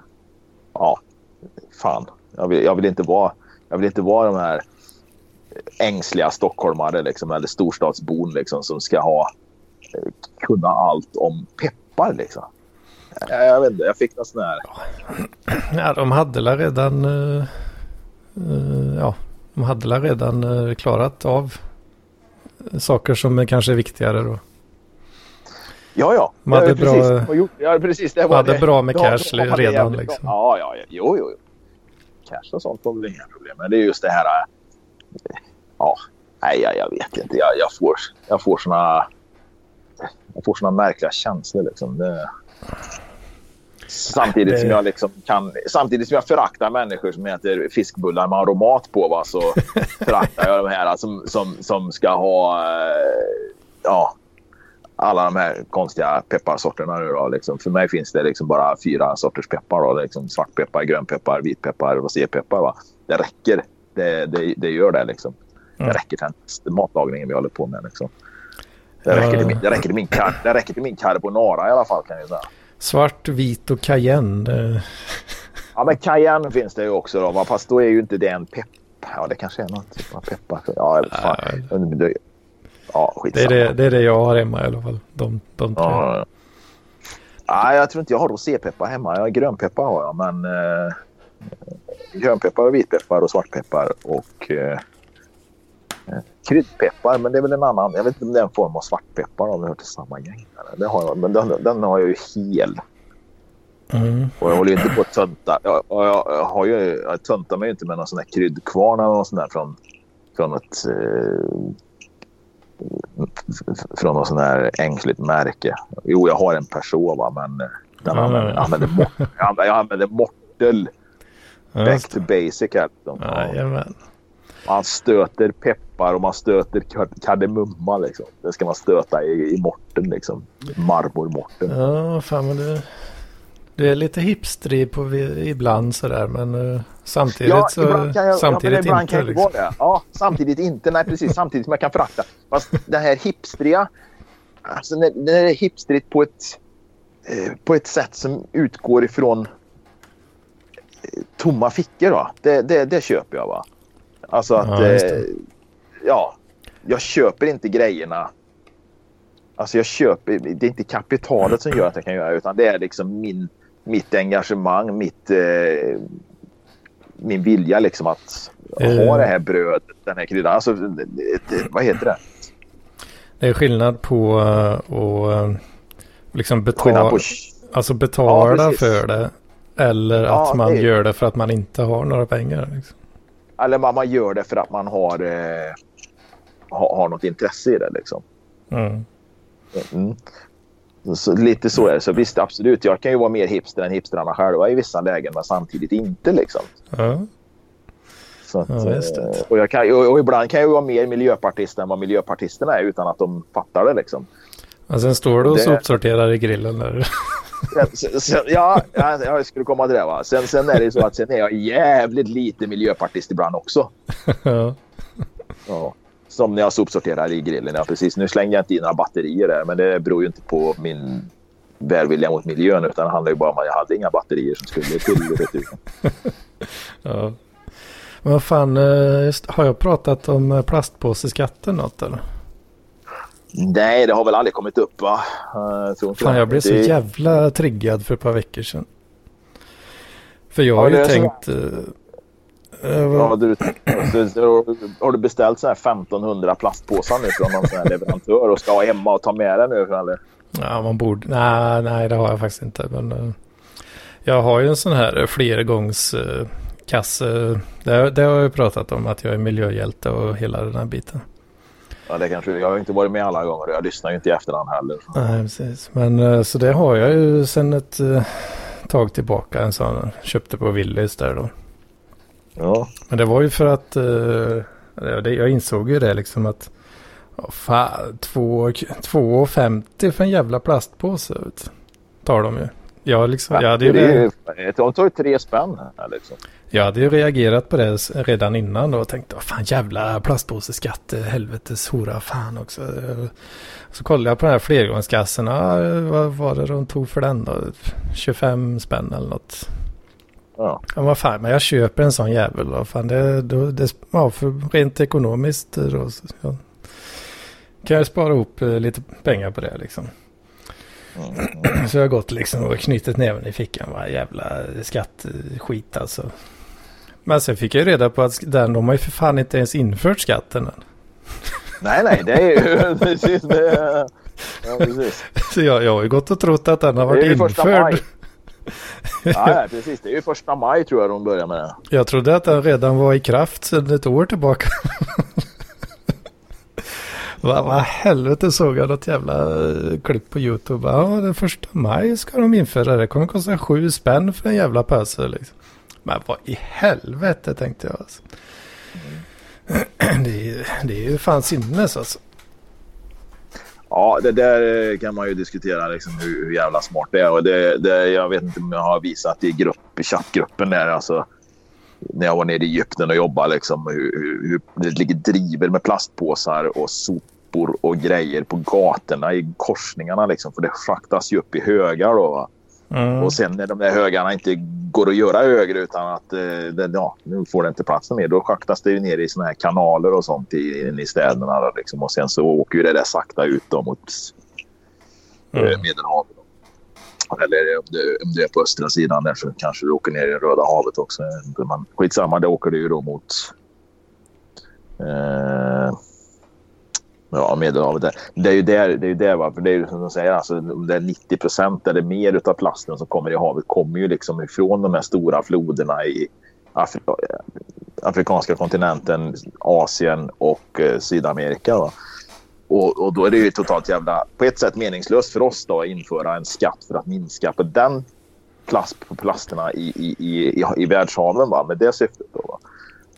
Ja, fan. Jag vill, jag vill inte vara... Jag vill inte vara de här ängsliga stockholmare liksom, eller storstadsbon liksom, som ska ha eh, kunna allt om peppar. Liksom. Jag, jag vet inte, jag fick någon sån här... Ja, de hade redan... Uh, uh, ja, de hade redan uh, klarat av saker som är kanske viktigare då. Ja, ja. De hade, ja, bra, precis. Ja, precis. Det var hade det. bra med cash ja, redan. Liksom. Ja, ja, ja. Jo, jo. Cash och sånt var väl inga problem. Men det är just det här ja, nej, jag, jag vet inte. Jag, jag får, jag får såna, jag får såna märkliga känslor liksom. Det, samtidigt det... som jag liksom kan, samtidigt som jag föraktar människor som äter fiskbullar med aromat på va, så föraktar jag de här som, som, som ska ha, eh, ja, alla de här konstiga pepparsorterna nu då. Liksom. För mig finns det liksom bara fyra sorters peppar. Då. Liksom svartpeppar, grönpeppar, vitpeppar och rosépeppar. Va? Det räcker. Det, det, det gör det liksom. Det räcker till matlagningen vi håller på med. Liksom. Det, räcker till min, det, räcker till min, det räcker till min carbonara i alla fall kan jag säga. Svart, vit och cayenne. Ja, men cayenne finns det ju också då. Fast då är ju inte det en pepp. Ja, det kanske är någon typ av peppar. Ja, fan. Ja, det, är det, det är det jag har hemma i alla fall. De, de tre. Ja, ja. jag tror inte jag har rosépeppar hemma. Jag har grönpeppar har jag, men eh, grönpeppar och vitpeppar och svartpeppar och eh, kryddpeppar, men det är väl en annan. Jag vet inte om det är en form av svartpeppar om vi hör till samma gäng. Det har jag, men den, den har jag ju hel. Mm. Och jag håller inte på att tönta. Jag, jag, jag, har ju, jag töntar mig inte med någon sån här kryddkvarn eller något sånt där från, från ett eh, från något sånt här ängsligt märke. Jo, jag har en Persova men eh, den Ja, använder, ja. använder, mort, jag jag använder mortel. Ja, Back to basic. Här. Ja. Jajamän. Man stöter peppar och man stöter kard- kardemumma. Liksom. Det ska man stöta i, i morten. Liksom. Marmormorten. Ja, fan men du, du är lite hipstrig på ibland sådär men eh, samtidigt så ibland kan jag, samtidigt ja, ibland inte. kan jag liksom. det. Ja, samtidigt inte. Nej, precis. Samtidigt som jag kan förakta. Fast det här hipstriga. Alltså när, när det är hipstrigt på ett, eh, på ett sätt som utgår ifrån tomma fickor. Va? Det, det, det köper jag. va. Alltså att... Ja, eh, ja, jag köper inte grejerna. Alltså jag köper, det är inte kapitalet som gör att jag kan göra det utan det är liksom min, mitt engagemang, mitt, eh, min vilja liksom att Eh. ha det här brödet, den här kryddan. Alltså, det- det- vad heter det? Det är skillnad på eh, att eh, liksom betala, alltså betala Ja, för det. Eller Ja, att man det- gör det för att man inte har några pengar. Liksom. Eller man, man gör det för att man har, eh, har, har något intresse i det liksom. Mm. Mm. Så, lite så är det. Så visst, absolut. Jag kan ju vara mer hipster än hipstrarna själva i vissa lägen, men samtidigt inte liksom. Ja. Så att, Ja, eh, och, kan, och, och ibland kan jag vara mer miljöpartist än vad miljöpartisterna är utan att de fattar det liksom. Och sen står du och Det- sopsorterar i grillen där. Sen, sen, ja, ja, jag skulle komma till det. Va? Sen, sen är det så att sen är jag jävligt lite miljöpartist ibland också. ja. Ja. Som när jag sopsorterar i grillen. Ja, precis. Nu slängde jag inte in några batterier där, men det beror ju inte på min välvilja mot miljön utan det handlar ju bara om att jag hade inga batterier som skulle till returen. ja. Men vad fan, eh, just, har jag pratat om eh, plastpåseskatten något eller? Nej, det har väl aldrig kommit upp va? Eh, Jag tror inte Fan, jag blev så Det- jävla triggad för ett par veckor sedan. För jag Ja, har ju så- tänkt... eh, eh, vad- Ja, du, du, har du beställt så här 1500 plastpåsar nu från någon sån här leverantör och ska ha hemma och ta med det nu? Eller? Ja, man borde... Nej, nej, det har jag faktiskt inte. Men eh, jag har ju en sån här flergångskasse. Det, det har jag ju pratat om att jag är miljöhjälte och hela den här biten. Ja, det kanske, jag har inte varit med alla gånger och jag lyssnar ju inte i efterhand heller. Nej, precis. Men eh, så det har jag ju sedan ett eh, tag tillbaka. En sån köpte på Willys där då. Ja, Men det var ju för att eh, jag insåg ju det liksom att oh, fan, 2,50 för en jävla plastpåse tar de ju. Jag, liksom, hade ju, det är ju, de tar ju tre spänn här liksom. jag hade ju reagerat på det redan innan då och tänkte fan jävla plastpåseskatt, eh, helvetes hora fan också. Så kollade jag på de här flergångskassorna, eh, vad var det de tog för den då? 25 spänn eller något. Ja. Ja, vad fan, men jag köper en sån jävel. Vad fan, det, då, det, ja, för rent ekonomiskt då, så, ja, kan jag spara ihop eh, lite pengar på det liksom. Mm. Så jag har gått liksom och knutit näven i fickan. Vad jävla skattskit alltså. Men sen fick jag ju reda på att den, de har ju för fan inte ens infört skatten än. Nej, nej, det är ju precis det. Ja, precis. Så jag, jag har ju gått och trott att den har varit införd. Ja, precis. Det är ju första maj tror jag de börjar med det. Jag trodde att den redan var i kraft sedan ett år tillbaka. Vad va, helvete såg jag något jävla eh, klipp på YouTube. Ja, den första maj ska de införa det. Det kommer kosta sju spänn för en jävla pöse liksom. Men vad i helvete tänkte jag alltså. Det är, det är ju fan sinnes alltså. Ja, det där eh, kan man ju diskutera liksom hur, hur jävla smart det är. Och det, det, jag vet inte om jag har visat i, grupp, i chattgruppen där. Alltså, när jag var nere i Egypten och jobbade. Liksom, hur, hur, det ligger driver med plastpåsar och sopor och grejer på gatorna i korsningarna. Liksom, för det schaktas ju upp i högar. Då? Mm. Och sen när de där högarna inte går att göra högre utan att eh, ja, nu får det inte plats mer. Då schaktas det ner i såna här kanaler och sånt i, i städerna. Liksom. Och sen så åker det där sakta ut då mot eh, Mm. Medelhavet. Eller om du om du är på östra sidan där så kanske du åker ner i Röda havet också. Man, skitsamma, det åker du ju då mot eh, ja, Medelhavet. Där. Det är ju där, det är ju där va? För det är ju som de säger, alltså, det är 90 procent eller mer av plasten som kommer i havet kommer ju liksom ifrån de här stora floderna i Afri eh, afrikanska kontinenten, Asien och eh, Sydamerika. Va? Och, och, då är det ju totalt jävla, på ett sätt meningslöst för oss då att införa en skatt för att minska på den plast, på plasterna i, i, i, i, världshaven va? med det syftet. Då, va?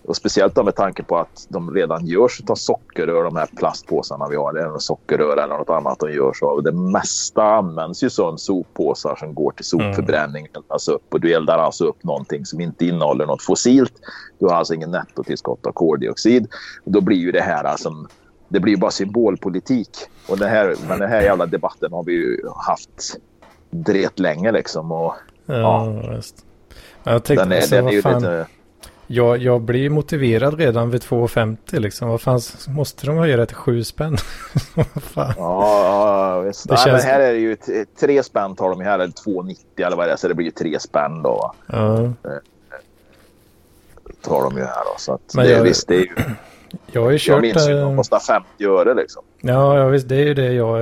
Och speciellt då med tanke på att de redan görs av sockerrör, de här plastpåsarna vi har. Eller sockerrör eller något annat de görs av. Det mesta används ju som soppåsar som går till sopförbränning. Mm. Alltså upp, och du eldar alltså upp någonting som inte innehåller något fossilt. Du har alltså ingen nettotillskott av koldioxid. Och då blir ju det här alltså, det blir bara symbolpolitik. Och det här, men den här jävla debatten har vi ju haft dret länge liksom. Och, ja, ja. Just. Jag tänkte, den är, alltså, den är ju fan... lite jag, jag blir motiverad redan vid 2,50 liksom. Vad fan måste de höja det till 7 spänn? ja, ja, visst. Det Nej, känns... men här är det ju 3 spänn tar de här, eller 2,90 eller vad det är. Så det blir ju 3 spänn då. Ja. Eh, tar de ju här då. Så att men det, jag... visst, det är ju... Jag har ju kört... Jag minns ju att de kostar 50 öre liksom. Ja, ja visst. Det är ju det jag...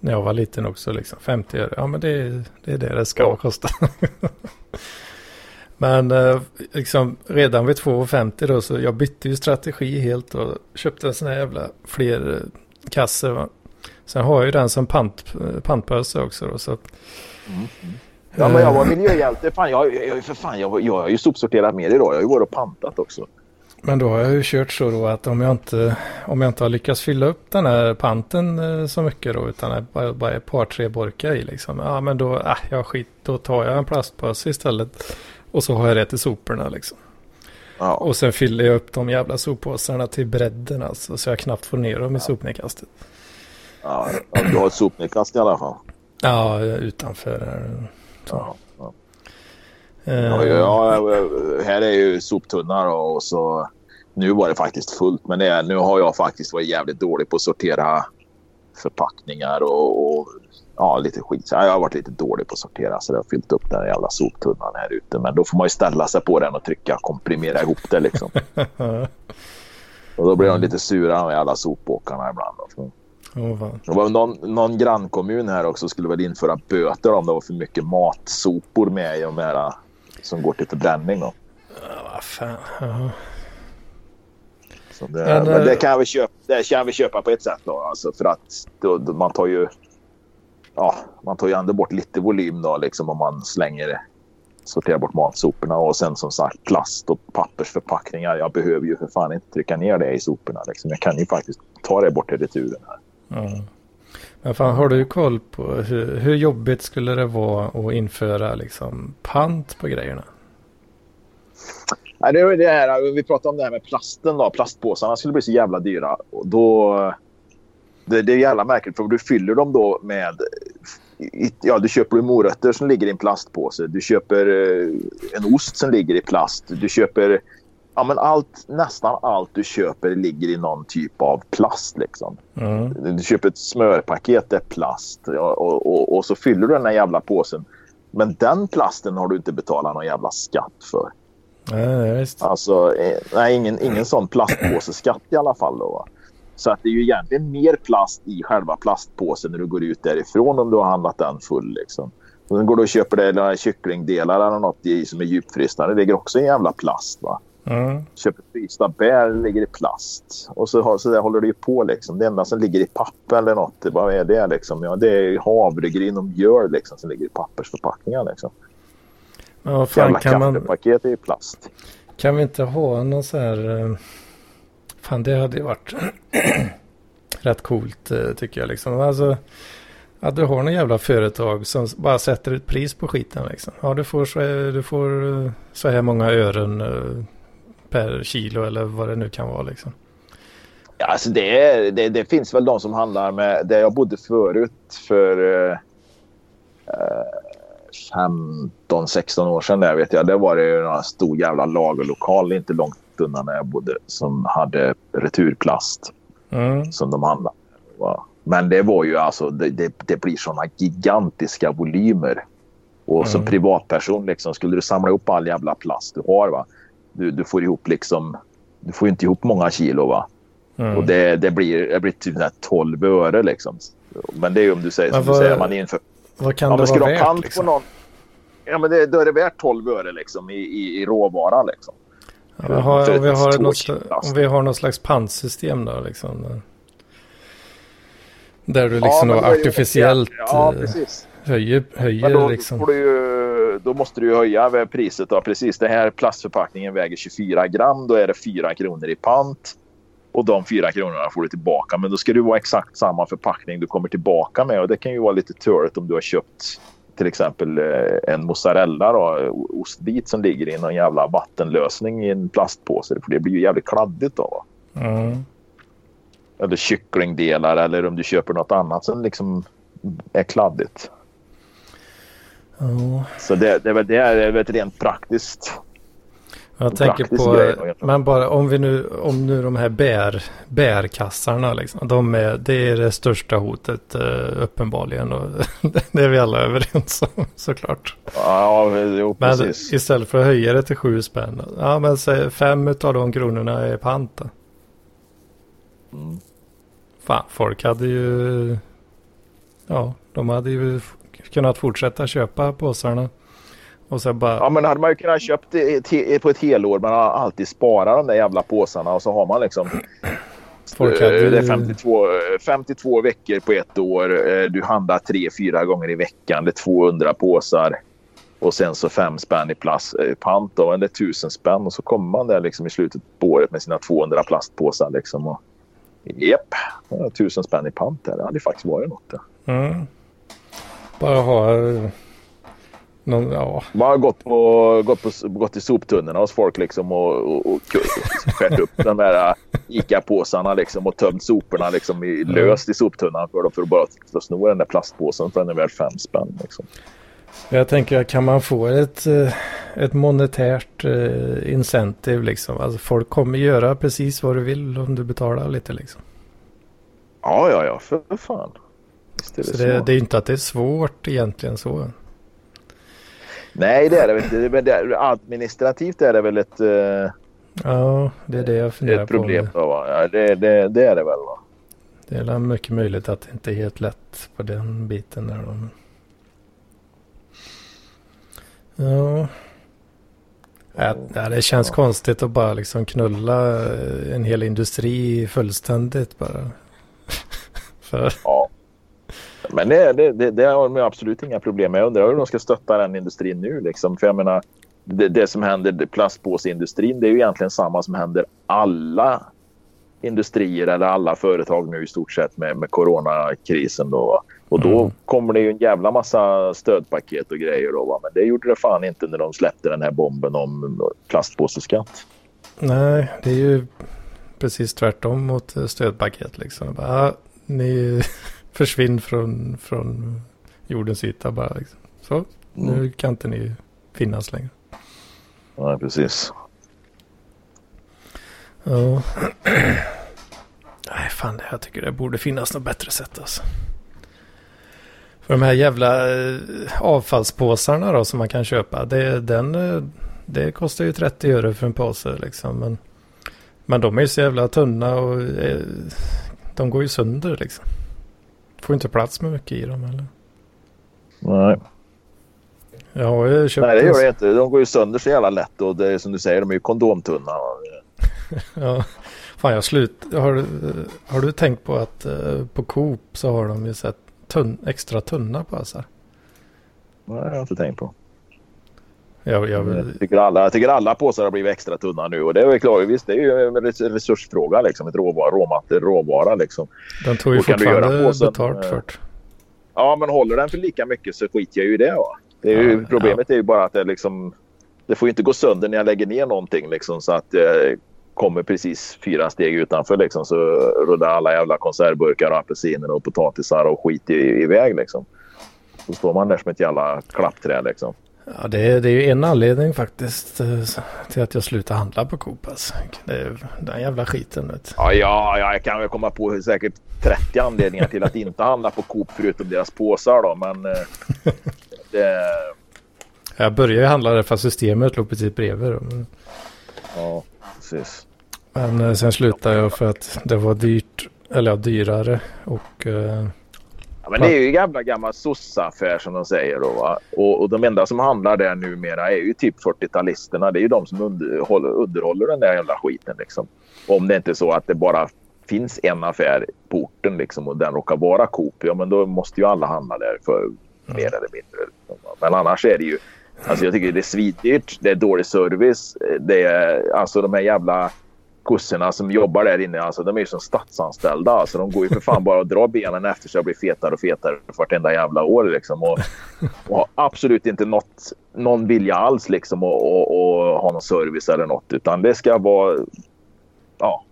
När jag var liten också liksom. 50 öre. Ja, men det, det är det det ska ja. kosta. Men eh, liksom redan vid 2,50 då så jag bytte ju strategi helt och köpte en sån här jävla fler eh, kasse. Sen har jag ju den som pant, eh, pantpöse också då så. Mm. Ja men jag var miljöhjälte. Fan, jag, jag, för fan, jag, jag har ju sopsorterat mer idag. Jag har ju varit och pantat också. Men då har jag ju kört så då att om jag inte, om jag inte har lyckats fylla upp den här panten så mycket då utan det bara, bara ett par tre burkar i liksom. Ja men då, äh, jag skit, då tar jag en plastpåse istället. Och så har jag det till soporna liksom. Ja. Och sen fyller jag upp de jävla soppåsarna till bredden alltså. Så jag knappt får ner dem i ja. sopnedkastet. Ja, du har ett sopnedkast i alla fall. Ja, utanför här. Ja, ja. Uh, ja, ja, här är ju soptunnar och så nu var det faktiskt fullt. Men det, nu har jag faktiskt varit jävligt dålig på att sortera förpackningar och, och ja, lite skit. Så jag har varit lite dålig på att sortera så jag har fyllt upp den jävla soptunnan här ute. Men då får man ju ställa sig på den och trycka komprimera ihop det liksom. och då blir de lite sura med alla sopåkarna ibland. Då. Oh, det var någon, någon grannkommun här också skulle väl införa böter om det var för mycket matsopor med i de här som går till förbränning. Då. Ja, vad fan. Uh det, men, men, det, kan vi köpa, det kan vi köpa på ett sätt då. Alltså för att då, då, man tar ju ja, man tar ju ändå bort lite volym då liksom om man slänger sorterar bort matsoporna och sen som sagt plast och pappersförpackningar. Jag behöver ju för fan inte trycka ner det i soporna. Liksom. Jag kan ju faktiskt ta det bort i returen här. Mm. Men fan, har du koll på hur, hur jobbigt skulle det vara att införa liksom pant på grejerna? Nej, det är det här, vi pratade om det här med plasten. Då. Plastpåsarna skulle bli så jävla dyra. Och då, det, det är jävla märkligt för du fyller dem då med... Ja, du köper morötter som ligger i en plastpåse. Du köper eh, en ost som ligger i plast. Du köper... Ja, men allt, nästan allt du köper ligger i någon typ av plast. Liksom. Mm. Du köper ett smörpaket, det är plast. Och, och, och, så fyller du den här jävla påsen. Men den plasten har du inte betalat någon jävla skatt för. Nej, just. Alltså, eh, nej, ingen, ingen sån plastpåseskatt i alla fall. Då, så att det är ju egentligen mer plast i själva plastpåsen när du går ut därifrån om du har handlat den full. Liksom. Och sen går du och köper det, eller kycklingdelar eller något i som är djupfrysta. Det ligger också i en jävla plast. va. Mm. Köper frysta bär, ligger i plast. Och så, så där håller det ju på. Liksom. Det enda som ligger i papper eller något, vad är det? Liksom? Ja, det är havregryn och mjöl liksom, som ligger i pappersförpackningar. Liksom. Ja, fan, Jävla kan kaffepaket man... är i plast. Kan vi inte ha någon så här... Eh, fan, det hade ju varit rätt coolt eh, tycker jag. Liksom. Alltså, att du har någon jävla företag som bara sätter ett pris på skiten. Liksom. Ja, du får, så, du får eh, så här många ören per kilo eller vad det nu kan vara. Liksom. Ja, alltså det, det, det, finns väl de som handlar med... Där jag bodde förut för... Eh, 15-16 år sedan där vet jag. Det var det en stor jävla lagerlokal inte långt undan där jag bodde som hade returplast mm. som de handlade. Men det var ju alltså, det, det, det blir sådana gigantiska volymer. Och mm. som privatperson liksom, skulle du samla upp all jävla plast du har va. Du, du får ihop liksom, du får inte ihop många kilo va. Mm. Och det, det, blir, det blir typ 12 öre liksom. Men det är ju om du säger, som vad, du säger, man inför vad kan ja, det vara värt? Liksom? Någon, ja, men det, då är det värt 12 öre liksom, i, i, i råvara. Liksom. Ja, vi har, om, vi har något, om vi har något slags pantsystem då liksom. Där du liksom ja, då artificiellt ja, eh, höjer, höjer men då, liksom. Får du ju, då måste du höja priset då. Precis, den här plastförpackningen väger 24 gram. Då är det 4 kronor i pant. Och de 4 kronorna får du tillbaka. Men då ska det vara exakt samma förpackning du kommer tillbaka med. Och det kan ju vara lite törligt om du har köpt till exempel eh, en mozzarella då, ostbit som ligger i någon jävla vattenlösning i en plastpåse. För det blir ju jävligt kladdigt då. Mm. Eller kycklingdelar eller om du köper något annat som liksom är kladdigt. Oh. Så det, det, det är väl rent praktiskt jag tänker på, grej, men bara om vi nu, om nu de här bär, bärkassarna liksom. De är, det är det största hotet uh, uppenbarligen och det är vi alla överens om såklart. Ja, jo, men precis. istället för att höja det till sju spänn. Ja, men säg fem av de kronorna är pant mm. Fan, folk hade ju, ja, de hade ju kunnat fortsätta köpa påsarna. Och så bara... Ja men hade man ju kunnat köpt det på ett helår. Man har alltid sparat de där jävla påsarna och så har man liksom. Folk hade... Det är 52, 52 veckor på ett år. Eh, du handlar tre, fyra gånger i veckan. Det är 200 påsar. Och sen så fem spänn i plast, eh, pant då. Är tusen spänn. Och så kommer man där liksom i slutet på året med sina 200 plastpåsar liksom. Och, Japp, tusen spänn i pant där. Det hade faktiskt varit något. Mm. Bara ha någon, ja. Man har gått, på, gått, på, gått i soptunnorna hos folk liksom och, och, och skärt upp de där ICA-påsarna liksom och tömt soporna liksom i, löst i soptunnan för, för att bara för att sno den där plastpåsen för den är värd fem spänn. Liksom. Jag tänker, kan man få ett, eh, ett monetärt incentive liksom? Alltså folk kommer göra precis vad du vill om du betalar lite liksom. Ja, ja, ja, för fan. Är det, så det, det är inte att det är svårt egentligen så. Nej, det är det inte. Men det, administrativt är det väl ett... Uh, ja, det är det jag funderar ett problem på. va? Ja, det, det, det, är det väl va? Det är mycket möjligt att det inte är helt lätt på den biten där då. Ja. Ja, det känns ja. konstigt att bara liksom knulla en hel industri fullständigt bara. För... Ja. Men det, det, det, har de absolut inga problem med. Jag undrar hur de ska stötta den industrin nu. Liksom. För jag menar, det, det som händer plastpåseindustrin det är ju egentligen samma som händer alla industrier eller alla företag nu i stort sett med, med coronakrisen. Då. Och då mm. kommer det ju en jävla massa stödpaket och grejer. Då, va? Men det gjorde det fan inte när de släppte den här bomben om plastpåseskatt. Nej, det är ju precis tvärtom mot stödpaket. Liksom. Bara, ni försvinn från, från jordens yta bara. Liksom. Så, mm. nu kan inte ni finnas längre. Nej, precis. Ja. Nej, fan, jag tycker det borde finnas något bättre sätt alltså. För de här jävla eh, avfallspåsarna då som man kan köpa. Det, den, eh, det kostar ju 30 öre för en påse liksom. Men, men de är ju så jävla tunna och eh, de går ju sönder liksom. Får inte plats med mycket i dem eller? Nej. Jag har ju köpt Nej det gör det inte. De går ju sönder så jävla lätt och det är som du säger de är ju kondomtunna. ja. Fan jag slut. Har, har du tänkt på att uh, på Coop så har de ju sett tunn, extra tunna påsar? Nej jag har inte tänkt på. Jag, jag, jag, tycker alla, jag tycker alla påsar har blivit extra tunna nu och det är väl klart, visst det är ju en resursfråga liksom, ett råvara, råmatte, råvara liksom. Den tog ju fortfarande påsen, betalt för det. Ja men håller den för lika mycket så skiter jag ju i det va. Det är ju, ja, problemet ja. är ju bara att det liksom, det får ju inte gå sönder när jag lägger ner någonting liksom så att det kommer precis fyra steg utanför liksom så rullar alla jävla konservburkar och apelsiner och potatisar och skit i, iväg liksom. Så står man där som ett jävla klappträd liksom. Ja, det är, det är ju en anledning faktiskt eh, till att jag slutar handla på Coop. Alltså. Det är den jävla skiten. Vet. Ja, ja, jag kan väl komma på säkert 30 anledningar till att inte handla på Coop förutom deras påsar då. Men eh, det... Jag började ju handla där för systemet låg precis bredvid. Då. Ja, precis. Men eh, sen slutade jag för att det var dyrt, eller ja, dyrare och Ja, men det är ju gamla gamla sossaffär som de säger då. Och, och de enda som handlar där numera är ju typ 40-talisterna. Det är ju de som underhåller, underhåller den där jävla skiten liksom. Om det inte är så att det bara finns en affär på orten liksom och den råkar vara Coop. Ja men då måste ju alla handla där för mm. mer eller mindre. Liksom. Men annars är det ju. Alltså jag tycker det är svindyrt. Det är dålig service. Det är alltså de här jävla kossorna som jobbar där inne, alltså, de är ju som statsanställda. Alltså, de går ju för fan bara och drar benen efter sig och blir fetare och fetare för vartenda jävla år. Liksom. Och, och har absolut inte något, någon vilja alls liksom, att ha någon service eller något. Utan det ska vara... Ja.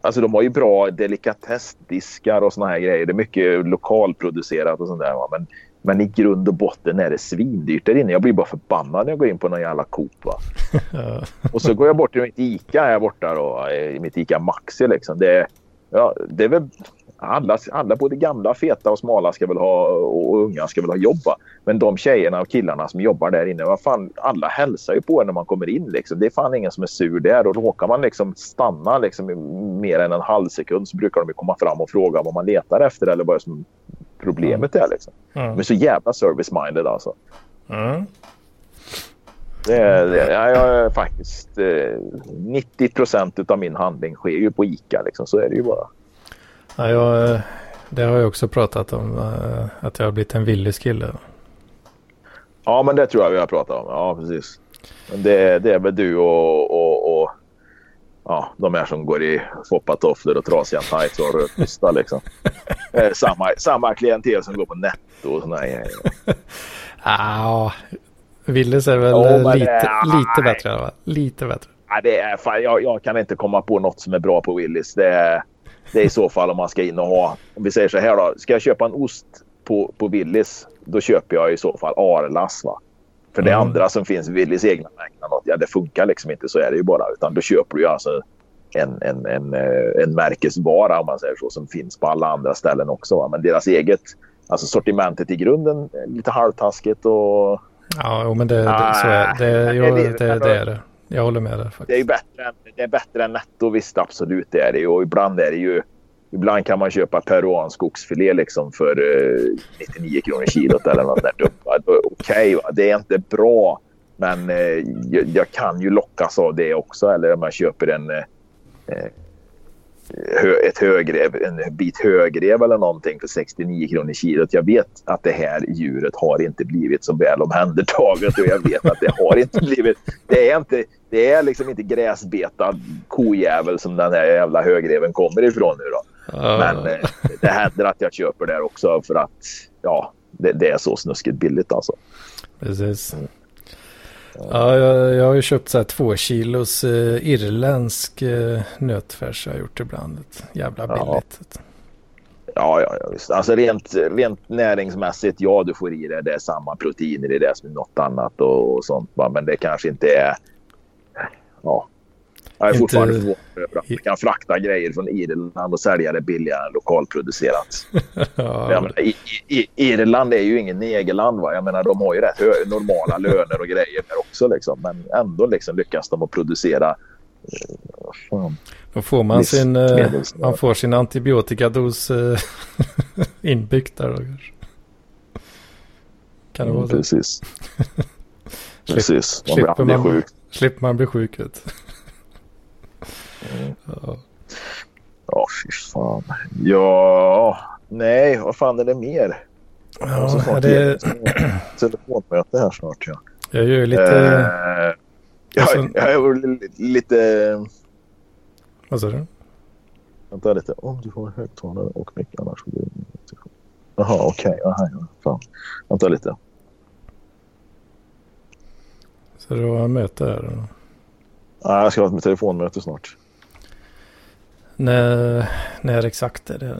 Alltså de har ju bra delikatessdiskar och såna här grejer. Det är mycket lokalproducerat och sånt där. Men men i grund och botten är det svindyrt där inne. Jag blir bara förbannad när jag går in på någon jävla Coop. Va? och så går jag bort till mitt Ica här borta då. I mitt Ica Maxi liksom. Det, ja, det är väl alla, alla både gamla, feta och smala ska väl ha och unga ska väl ha jobba. Men de tjejerna och killarna som jobbar där inne, vad fan, alla hälsar ju på en när man kommer in. Liksom. Det är fan ingen som är sur där. Och råkar man liksom stanna liksom, mer än en halv sekund så brukar de komma fram och fråga vad man letar efter eller vad som problemet är. Liksom. Mm. Är så jävla service-minded alltså. Mm. Det är, det, jag är faktiskt... Eh, 90 procent av min handling sker ju på ICA. Liksom, så är det ju bara. Ja, jag, det har jag också pratat om. Eh, att jag har blivit en villig kille. Ja, men det tror jag vi har pratat om. Ja, precis. Men det, det är väl du och, och ja, de här som går i foppatofflor och trasiga tights och rödtysta liksom. Eh, samma, samma klientel som går på netto och sådana grejer. Ja, Willys är väl ja, lite, det, lite bättre va? Lite bättre. Ja, det är, fan, jag, jag, kan inte komma på något som är bra på Willys. Det är, det är i så fall om man ska in och ha. Om vi säger så här då. Ska jag köpa en ost på, på Willys. Då köper jag i så fall Arlas. Va? För det mm. andra som finns, Willys egna märken, ja, det funkar liksom inte. Så är det ju bara. Utan då köper du alltså en, en, en, eh, en märkesvara om man säger så. Som finns på alla andra ställen också. Va? Men deras eget, alltså sortimentet i grunden, lite halvtaskigt och... Ja, men det, det, så är det. Jag, det, det, det är det. Jag håller med dig. Det är, bättre än, det är bättre än netto, visst absolut det är det. Och ibland är det ju Ibland kan man köpa peruansk oxfilé liksom för eh, 99 kronor kilot eller något där. Okej, okay, det är inte bra. Men eh, jag, jag, kan ju lockas av det också. Eller om jag köper en eh, eh ett högrev, en bit högrev eller någonting för 69 kronor kilot. Jag vet att det här djuret har inte blivit så väl omhändertaget och jag vet att det har inte blivit. Det är inte, det är liksom inte gräsbetad kojävel som den här jävla högreven kommer ifrån nu då. Men eh, det händer att jag köper där också för att ja, det, det är så snuskigt billigt alltså. Precis. Ja, jag, jag har ju köpt så här två kilos eh, irländsk eh, nötfärs. Jag har gjort ibland. Jävla billigt. Ja. Ja, ja, ja visst. Alltså rent, rent näringsmässigt, ja du får i det. Det är samma proteiner i det som i något annat och, och sånt. Men det kanske inte är... Ja, jag är inte... fortfarande förvånad över att man kan frakta grejer från Irland och sälja det billigare än lokalproducerat. ja. menar, i, i, Irland är ju ingen negerland. Va? Jag menar, de har ju rätt normala löner och grejer där också. Liksom. Men ändå liksom lyckas de att producera eh, Då får man sin, eh, man får sin antibiotikados eh, inbyggt där. Då, kan det vara så? Precis. Precis. Man blir aldrig sjuk. Slipper man bli sjuk Ja. Ja, fy fan. Ja, nej, vad fan är det mer? Ja, snart det telefonmöte här snart. Ja. Jag gör lite... Eh, jag, så... jag är lite... Vad sa du? Vänta lite. Om du får högtalare och mick annars blir det... Jaha, okej. Okay. Fan. Vänta lite. Så du har möte här? Nej, jag ska ha ett telefonmöte snart. När, när exakt är det?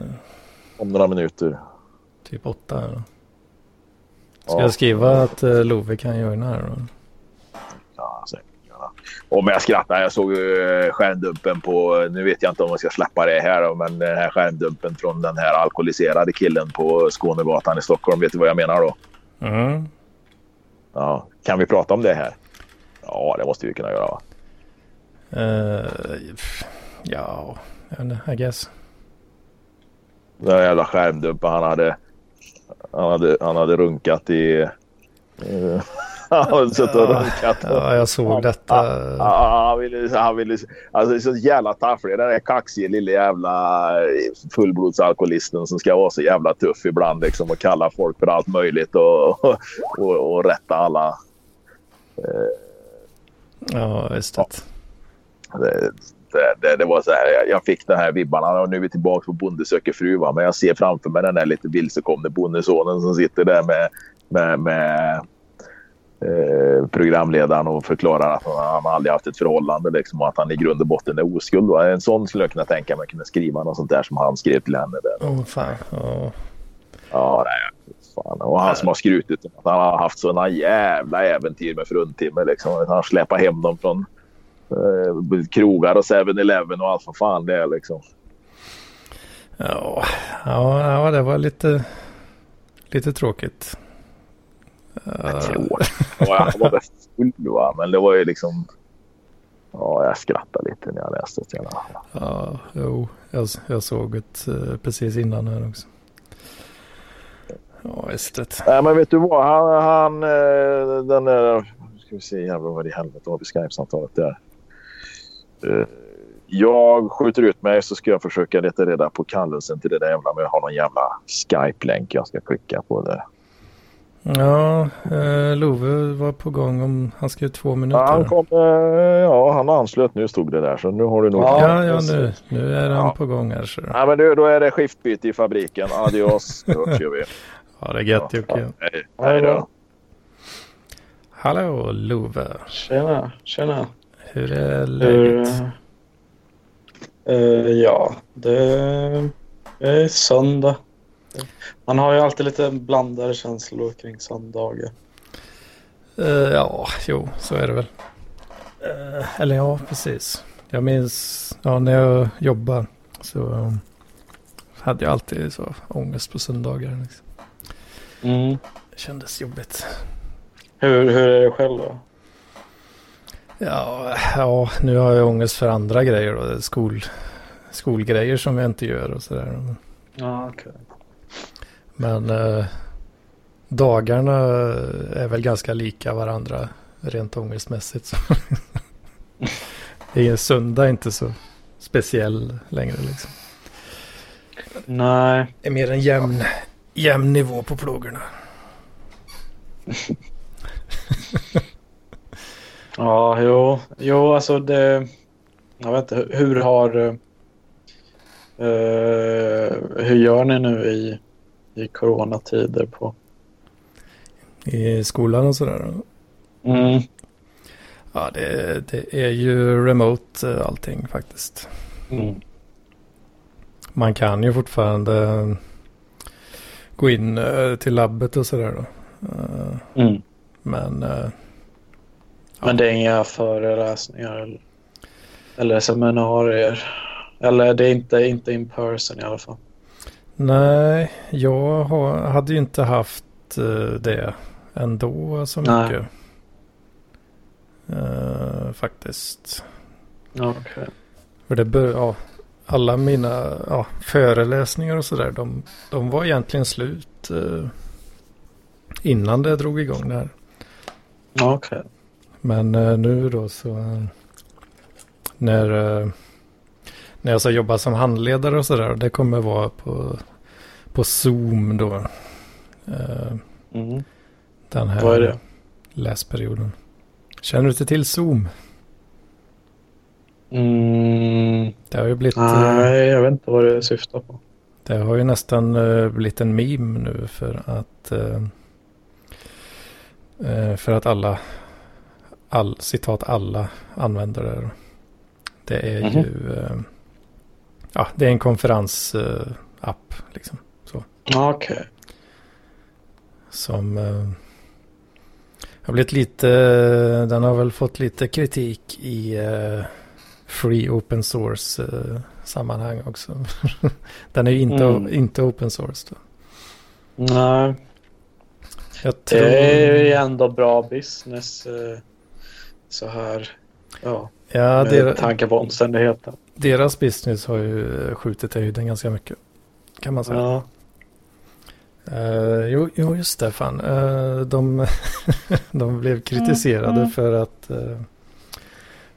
Om några minuter. Typ åtta eller? Ska ja. jag skriva att uh, Love kan joina här då? Ja, säkert. Men jag skrattar. Jag såg uh, skärmdumpen på... Nu vet jag inte om jag ska släppa det här då, men den här skärmdumpen från den här alkoholiserade killen på Skånegatan i Stockholm. Vet du vad jag menar då? Mm. Ja, kan vi prata om det här? Ja, det måste vi kunna göra va? Uh, ja, I guess. Den jävla skärmdumpen han hade Han hade, han hade runkat i... Uh, han hade suttit och runkat. Ja, jag såg detta. Ja, han ville... Han ville alltså, så jävla tafflig. Den där kaxiga lilla jävla fullblodsalkoholisten som ska vara så jävla tuff ibland liksom och kalla folk för allt möjligt och, och, och, och rätta alla. Ja, visst. Ja. Det, det, det, var så här, jag fick de här vibbarna och nu är vi tillbaka på Bonde söker fru. Va? Men jag ser framför mig den där lite vilsekomne bondesonen som sitter där med, med, med eh, programledaren och förklarar att han, aldrig haft ett förhållande liksom, och att han i grund och botten är oskuld. Va? En sån skulle jag kunna tänka mig kunna skriva något sånt där som han skrev till henne. Där. Oh, fan. Oh. Ja, nej, fan. Och han som har skrutit att han har haft sådana jävla äventyr med fruntimmer. Liksom. Han släpar hem dem från krogar och 7-Eleven och allt vad fan det är liksom. Ja, ja, det var lite, lite tråkigt. Uh... Tråkigt? Ja, han var väl full va, men det var ju liksom. Ja, jag skrattade lite när jag läste det. Ja, jo, jag, jag såg det uh, precis innan här också. Ja, visst. Nej, men vet du vad? Han, han eh, den där... Ska vi se, jävlar vad i helvete har vi Skype-samtalet där. Eh, jag skjuter ut mig så ska jag försöka leta reda på kallelsen till det där jävla. Men jag har någon jävla Skype-länk jag ska klicka på där. Ja, eh, Love var på gång om han skrev två minuter. Ja, han, kom, eh, ja, han anslöt nu stod det där så nu har du nog. Ja, ja nu, nu är han ja. på gång här. Så. Ja, men du, då är det skiftbyte i fabriken. Adios, då kör vi. Ja, det är gött Jocke. Ja, hej, hej då. Hallå Love. Tjena, tjena. Hur är läget? Uh, uh, ja, det är söndag. Man har ju alltid lite blandade känslor kring söndagar. Uh, ja, jo, så är det väl. Eller ja, precis. Jag minns ja, när jag jobbade så hade jag alltid så ångest på söndagar. Liksom. Mm. Kändes jobbigt. Hur, hur är det själv då? Ja, ja, nu har jag ångest för andra grejer då. Skol, skolgrejer som jag inte gör och sådär. Ja, okej. Okay. Men eh, dagarna är väl ganska lika varandra rent ångestmässigt. Så. det är söndag inte så speciell längre liksom. Nej. Det är mer en jämn, jämn nivå på plågorna. ja, jo, jo, alltså det. Jag vet inte, hur har. Uh, hur gör ni nu i, i coronatider på? I skolan och sådär? Mm. Ja, det, det är ju remote eh, allting faktiskt. Mm. Man kan ju fortfarande gå in uh, till labbet och sådär då. Mm. Men... Uh, men det är inga föreläsningar eller, seminarier? Eller det är inte, inte in person i alla fall? Nej, jag har, hade ju inte haft det ändå så mycket. Uh, faktiskt. Okay. För det bör, ja, alla mina ja, föreläsningar och sådär, de, de var egentligen slut uh, innan det drog igång det här. Okay. Men uh, nu då så när, när jag ska jobba som handledare och sådär, det kommer vara på, på Zoom då. Mm. Den här Vad är det? läsperioden. Känner du inte till Zoom? Mm. Det har ju blivit... Nej, jag vet inte vad det syftar på. Det har ju nästan uh, blivit en meme nu för att... Uh, uh, för att alla... All, citat alla använder det. Är mm -hmm. ju... ja, det är en konferensapp liksom. Så. Okej. Okay. Som har blivit lite, den har väl fått lite kritik i uh, free open source uh, sammanhang också. den är ju inte, mm. inte open source då. Nej. Tror... Det är ju ändå bra business uh, så här. Ja, ja med der... tanke på omständigheten. Deras business har ju skjutit i höjden ganska mycket. Kan man säga. Ja. Uh, jo, jo, just det. Fan. Uh, de, de blev kritiserade mm. för att, uh,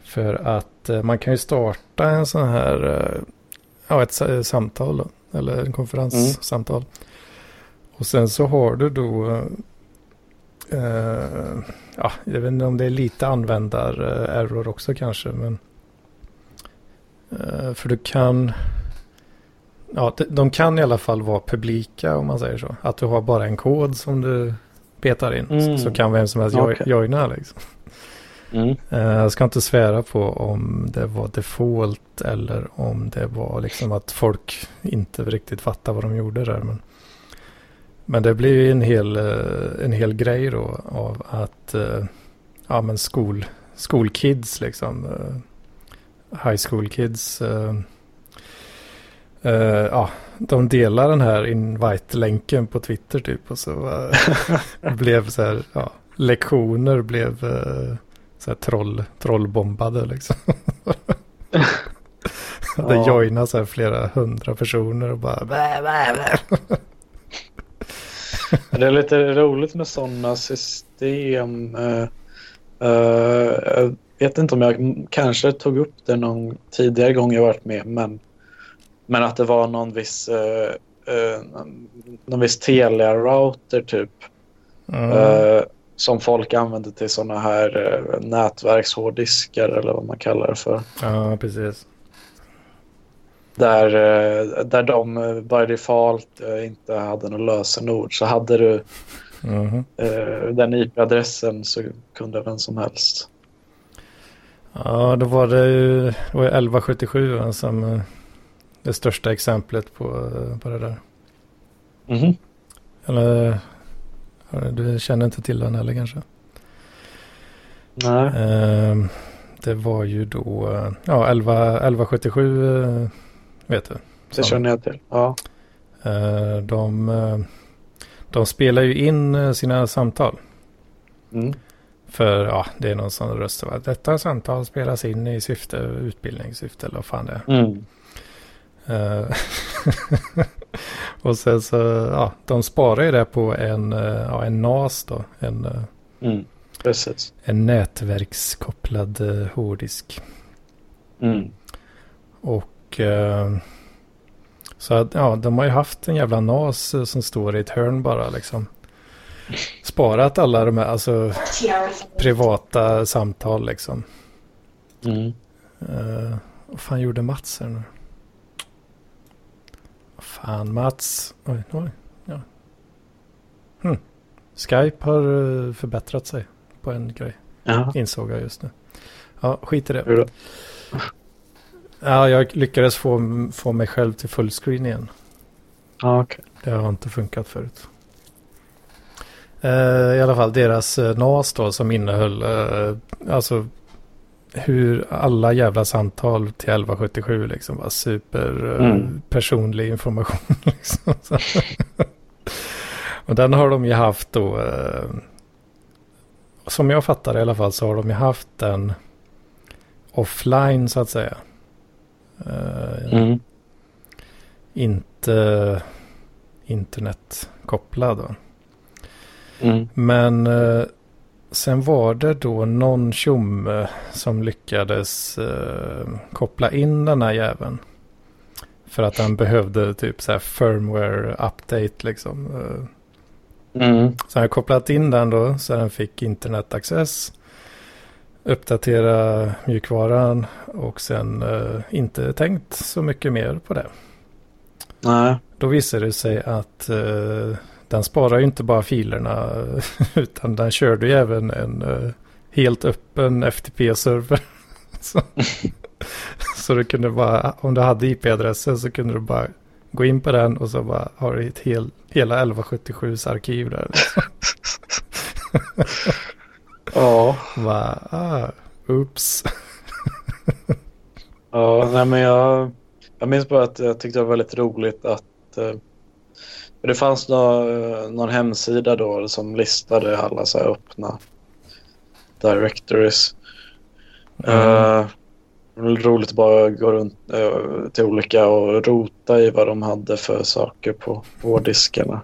för att man kan ju starta en sån här, ja, ett samtal då, eller en konferenssamtal. Mm. Och sen så har du då, ja, jag vet inte om det är lite användar-error också kanske, men för du kan ja, de kan i alla fall vara publika om man säger så. Att du har bara en kod som du petar in. Mm. Så kan vem som helst okay. joina liksom. Mm. Eh, jag ska inte svära på om det var default eller om det var liksom att folk inte riktigt fattar vad de gjorde där. Men, men det blir ju en hel, eh, en hel grej då av att eh, ja, men skol, skolkids liksom. High school kids Uh, ja, de delar den här invite-länken på Twitter typ. Och så uh, blev så här, ja, lektioner blev uh, så här troll, trollbombade liksom. det ja. joinade så här flera hundra personer och bara bä, bä, bä. Det är lite roligt med sådana system. jag vet inte om jag kanske tog upp det någon tidigare gång jag varit med, men men att det var någon viss, uh, uh, någon viss Telia-router typ. Mm. Som folk använde till sådana här uh, nätverkshårddiskar eller vad man kallar det för. Ja, precis. Där, där de by default inte hade något lösenord så hade du mm. den IP-adressen så kunde vem som helst. Ja, då var det ju det var 1177 som det största exemplet på, på det där. Mm. Eller du känner inte till den heller kanske? Nej. Eh, det var ju då, ja 11, 1177 eh, vet du. Det känner jag till, ja. Eh, de, eh, de spelar ju in eh, sina samtal. Mm. För ja, det är någon sån röst. Detta samtal spelas in i syfte, utbildningssyfte eller vad fan det är. Mm. Och sen så, ja, de sparar ju det på en, ja, en NAS då. En, mm, precis. en nätverkskopplad hårddisk. Mm. Och så att, ja, de har ju haft en jävla NAS som står i ett hörn bara liksom. Sparat alla de här, alltså privata samtal liksom. Mm. Uh, vad fan gjorde Mats här nu? Fan Mats. Oj, oj. Ja. Hm. Skype har eh, förbättrat sig på en grej. Jaha. Insåg jag just nu. Ja, skit i det. Ja, jag lyckades få, få mig själv till fullscreen igen. Ja, okay. Det har inte funkat förut. Uh, I alla fall deras uh, NAS då som innehöll uh, alltså hur alla jävla samtal till 1177 liksom var super mm. personlig information. Liksom. och den har de ju haft då. Eh, som jag fattar i alla fall så har de ju haft den offline så att säga. Eh, mm. Inte internetkopplad. Mm. Men eh, Sen var det då någon tjomme som lyckades eh, koppla in den här jäveln. För att han behövde typ så här firmware update liksom. Mm. Så han har kopplat in den då så den fick internetaccess. Uppdatera mjukvaran och sen eh, inte tänkt så mycket mer på det. Nej. Då visade det sig att eh, den sparar ju inte bara filerna utan den körde ju även en uh, helt öppen FTP-server. så, så du kunde bara, om du hade IP-adressen så kunde du bara gå in på den och så bara har du ett hel, hela 1177s arkiv där. Liksom. Ja. Bara, ah, oops. ja, nej men jag, jag minns bara att jag tyckte det var väldigt roligt att uh, det fanns nå, någon hemsida då som listade alla så här öppna directories. Mm. Uh, roligt att bara gå runt uh, till olika och rota i vad de hade för saker på hårddiskarna.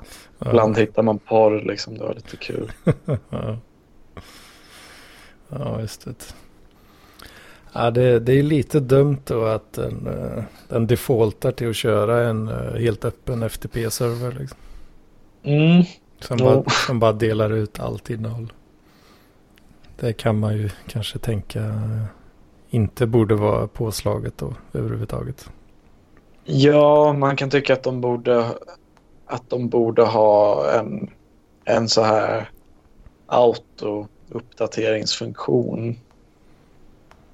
Ibland hittar man porr liksom. Det var lite kul. ja. just det. Ja, det, det är lite dumt då att den, eh, den defaultar till att köra en eh, helt öppen FTP-server. Liksom. Mm. Som, bara, som bara delar ut allt innehåll. Det kan man ju kanske tänka eh, inte borde vara påslaget då överhuvudtaget. Ja, man kan tycka att de borde, att de borde ha en, en så här auto-uppdateringsfunktion.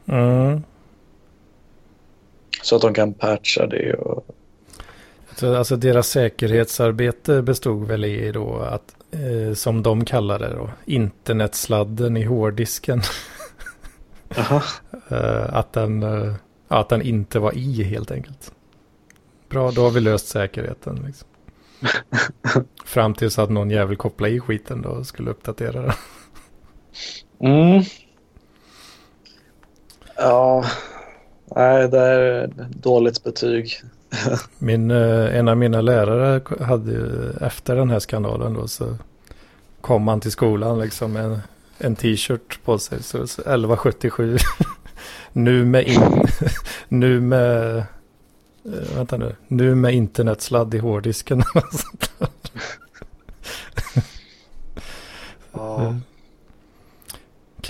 Mm. Så att de kan patcha det. Och, alltså deras säkerhetsarbete bestod väl i då att, eh, som de kallar det då, internetsladden i hårddisken. Eh, att, den, eh, att den inte var i helt enkelt. Bra, då har vi löst säkerheten. Liksom. Fram tills att någon jävel kopplade i skiten då och skulle uppdatera den. Mm. Ja, nej, det är dåligt betyg. Min, eh, en av mina lärare hade efter den här skandalen då så kom han till skolan liksom med en, en t-shirt på sig. Så, så 1177. nu med, in, nu med, eh, vänta nu, nu med internetsladd i hårddisken. Ja.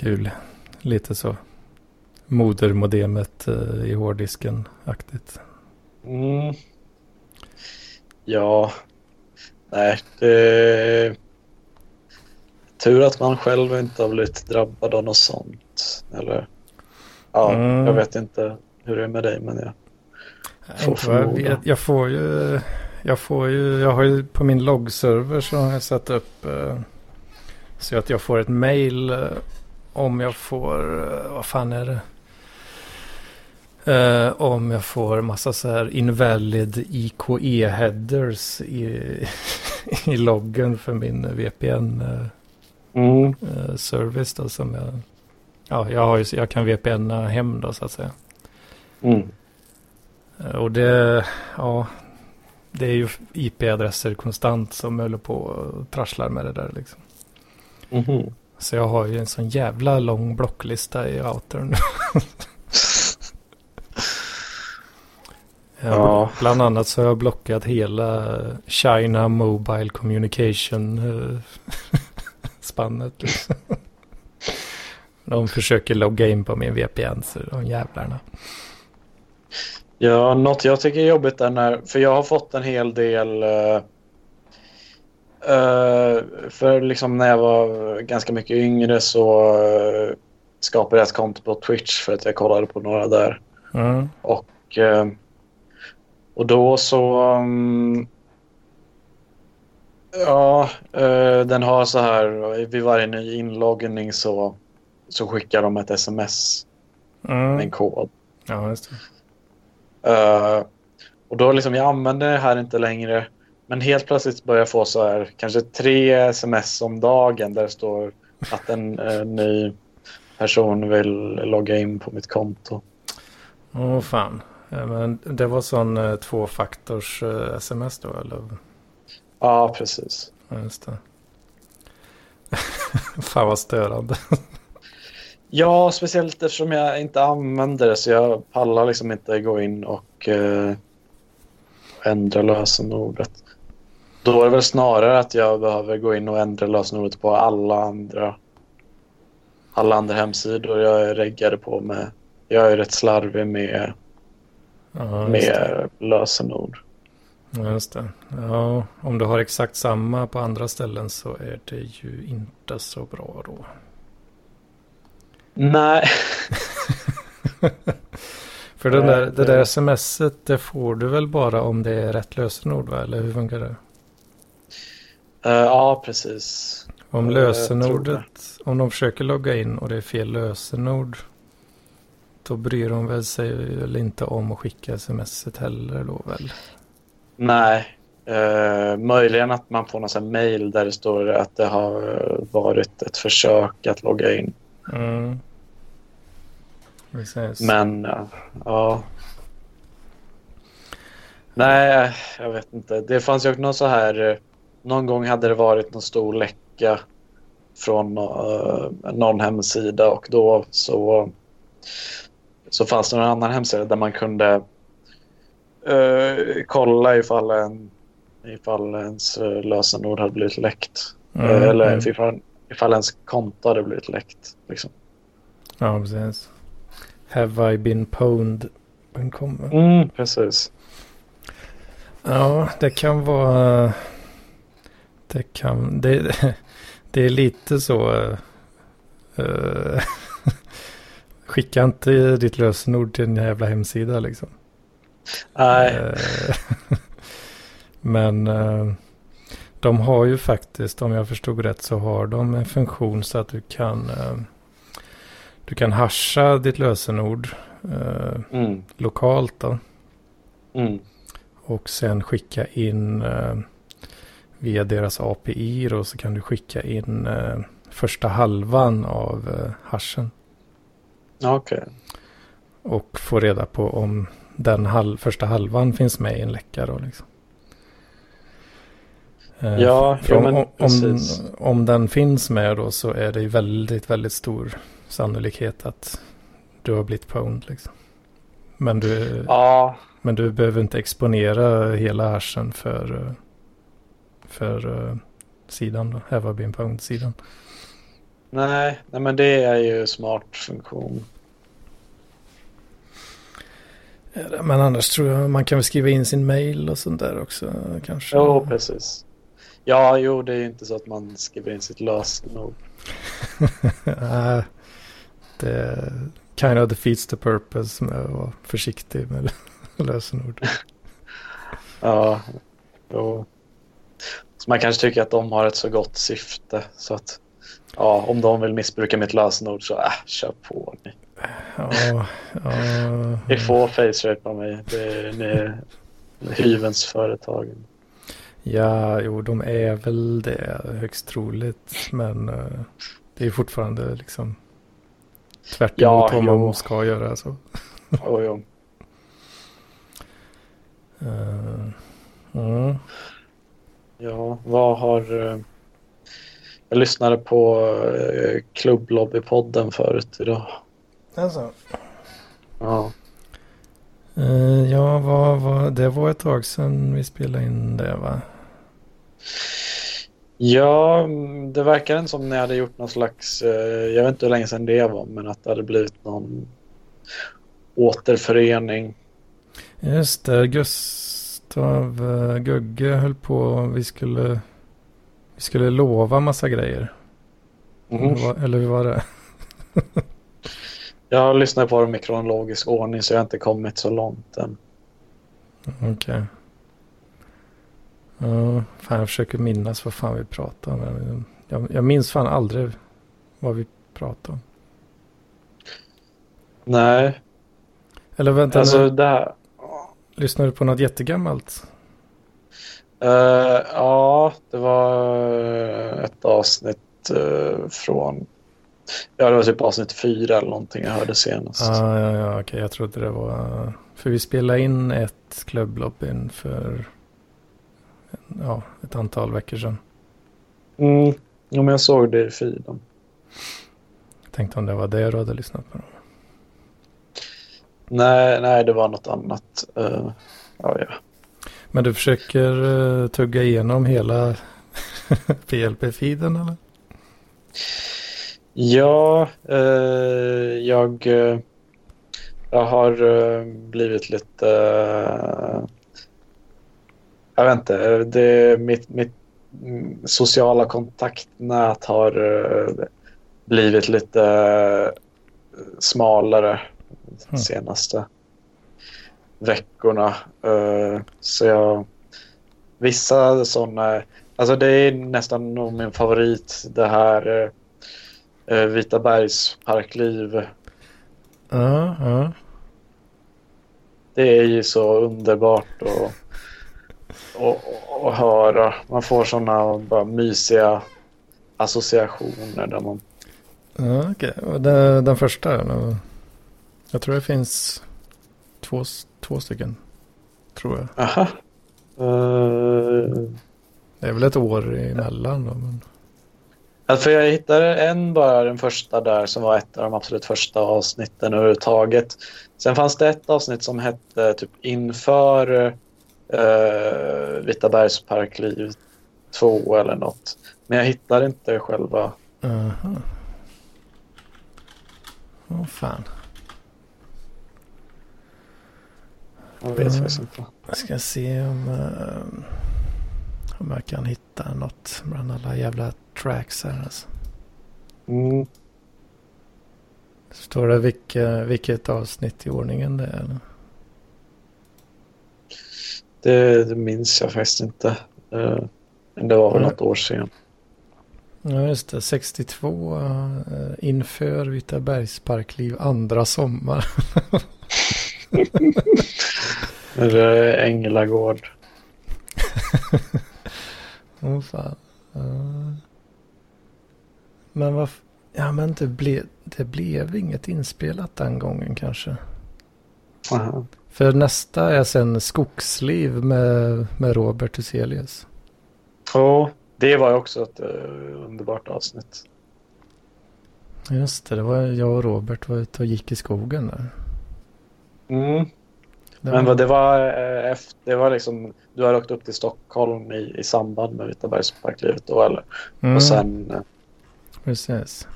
Kul, lite så. Modermodemet eh, i hårddisken-aktigt. Mm. Ja, nej, det tur att man själv inte har blivit drabbad av något sånt. Eller, ja, Mm. jag vet inte hur det är med dig, men jag, Får jag, förmoda. vet. jag får ju, jag får ju, jag har ju på min loggserver så har jag satt upp eh, så att jag får ett mail eh, om jag får, eh, vad fan är det? Eh, om jag får massa så här invalid IKE-headers i, i loggen för min VPN-service mm. då som jag, ja, jag, har ju, jag kan VPNa hem då så att säga. Mm. Och det, ja, det är ju IP-adresser konstant som håller på och trasslar med det där liksom. Mhm. Så jag har ju en sån jävla lång blocklista i routern. Ja. Bland annat så har jag blockat hela China Mobile Communication eh, spannet. Liksom. De försöker logga in på min VPN så de jävlarna. Ja, något jag tycker är jobbigt är när, för jag har fått en hel del eh, för liksom när jag var ganska mycket yngre så uh, skapade jag ett konto på Twitch för att jag kollade på några där. Mm. Och, eh, och då så... mm, ja, den har så här vid varje ny inloggning så, så skickar de ett sms med en Mm. kod. Ja, just det. Och då liksom, jag använder det här inte längre. Men helt plötsligt börjar jag få så här kanske tre sms om dagen där det står att en eh, ny person vill logga in på mitt konto. Åh fan. Ja, men det var sån eh, tvåfaktors eh, sms då eller? Ja, precis. Ja, just det. fan vad störande. Ja, speciellt eftersom jag inte använder det så jag pallar liksom inte gå in och eh, ändra lösenordet. Då är det väl snarare att jag behöver gå in och ändra lösenordet på alla andra alla andra hemsidor jag är reggade på med. Jag är rätt slarvig med, Ja, med lösenord. Ja, just det. Ja, om du har exakt samma på andra ställen så är det ju inte så bra då. Nej. För det Nej, där, det- där smset det får du väl bara om det är rätt lösenord va? Eller hur funkar det? Eh, ja, precis. Om Eh, lösenordet, om de försöker logga in och det är fel lösenord. Då bryr de väl sig väl inte om att skicka smset heller då väl? Nej. Eh, möjligen att man får någon mail där det står att det har varit ett försök att logga in. Mm. Men ja, ja. Nej, jag vet inte. Det fanns ju också någon så här... någon gång hade det varit någon stor läcka från uh, någon hemsida och då så, så fanns det någon annan hemsida där man kunde uh, kolla ifall, en, ifall ens uh, lösenord hade blivit läckt. Mm, eller mm. Ifall, ifall ens konto hade blivit läckt. Liksom. Ja, precis. Have I been pwned? Mm, precis. Ja, det kan vara... Det kan... Det, det är lite så... Uh, skicka inte ditt lösenord till en jävla hemsida liksom. Nej. Uh, men uh, de har ju faktiskt, om jag förstod rätt, så har de en funktion så att du kan du kan hasha ditt lösenord mm. lokalt då. Mm. Och sen skicka in via deras API då så kan du skicka in eh, första halvan av eh, hashen. Okej. Okay. Och få reda på om den hal första halvan finns med i en läcka då liksom. Eh, ja, ja men om, om, om den finns med då så är det ju väldigt, väldigt stor sannolikhet att du har blivit pwned liksom. Men du, ja. men du behöver inte exponera hela hashen för, för uh, sidan då, Have I been pwned-sidan. Nej, nej, men det är ju smart funktion. Men annars tror jag man kan väl skriva in sin mail och sånt där också kanske. Jo, precis. Ja, jo, det är ju inte så att man skriver in sitt lösenord. Nej, det kind of defeats the purpose med att vara försiktig med lösenord. ja, jo. Så man kanske tycker att de har ett så gott syfte så att ja, om de vill missbruka mitt lösenord så äh, kör på ni. Ja, ja. Ni får face på mig. Det är, ni är hyvens företagen. Ja, jo, de är väl det högst troligt. Men uh, det är fortfarande liksom Tvärt ja, vad man ska göra. Så. Jo, jo. uh, mm. Ja, vad har... Uh, jag lyssnade på uh, klubblobbypodden förut idag. Alltså. Ja. Uh, ja, vad, vad, det var ett tag sedan vi spelade in det va? Ja, det verkar som ni hade gjort någon slags, eh, jag vet inte hur länge sedan det var, men att det hade blivit någon återförening. Just det, Gustav uh, Gugge höll på, vi skulle, vi skulle lova massa grejer. Mm. Eller, var, eller hur var det? jag lyssnar på dem i kronologisk ordning så jag har inte kommit så långt än. Okej. Okay. Ja, fan jag försöker minnas vad fan vi pratade om. Jag, jag minns fan aldrig vad vi pratade om. Nej. Eller vänta alltså, nu. Där... Lyssnar du på något jättegammalt? Uh, ja, det var ett avsnitt uh, från... Ja, det var typ avsnitt fyra eller någonting jag hörde senast. Ah, ja, ja, okej. Jag trodde det var... För vi spelade in ett klubblobbyn för ja, ett antal veckor sedan. Mm, ja, men jag såg det i feeden. Tänkte om det var det du hade lyssnat på. Nej, nej, det var något annat. Uh, ja, ja. Men du försöker uh, tugga igenom hela PLP-feeden eller? Ja, uh, jag, jag har blivit lite jag vet inte, det, mitt, mitt sociala kontaktnät har blivit lite smalare de mm. senaste veckorna. Uh, så jag, vissa sådana, alltså det är nästan nog min favorit det här uh, Vita bergs parkliv. Ja, ja. Det är ju så underbart och och, höra. Man får sådana bara mysiga associationer där man... Ja, okej. Okay. Den, den första? Jag tror det finns två, två stycken. Tror jag. Aha. Uh, Det är väl ett år emellan då. Men... Alltså, för jag hittade en bara, den första där, som var ett av de absolut första avsnitten överhuvudtaget. Sen fanns det ett avsnitt som hette typ inför uh, Vita bergs parkliv 2 eller något. Men jag hittade inte själva. Aha. Åh fan. Jag vet Mm. faktiskt inte. Jag ska se om, eh, om jag kan hitta något bland alla jävla tracks här. Alltså. Mm. Står det vilka, vilket avsnitt i ordningen det är? Eller? Det, det minns jag faktiskt inte. Uh, men det var väl Mm. något år sedan. Ja just det, 62 eh, inför Vita bergsparkliv andra sommar. Eller Änglagård. Åh fan. Ja. Men vad... Ja men det, ble, det blev inget inspelat den gången kanske. Aha. För nästa är sen Skogsliv med, med Robert Huselius. Ja, det var också ett uh, underbart avsnitt. Just det, det var jag och Robert var ute och gick i skogen där. Mm. Det Men var- vad det var, eh, efter, det var liksom, du har åkt upp till Stockholm i, i samband med Vitabergsparklivet då eller? Mm, Och sen, eh, Precis.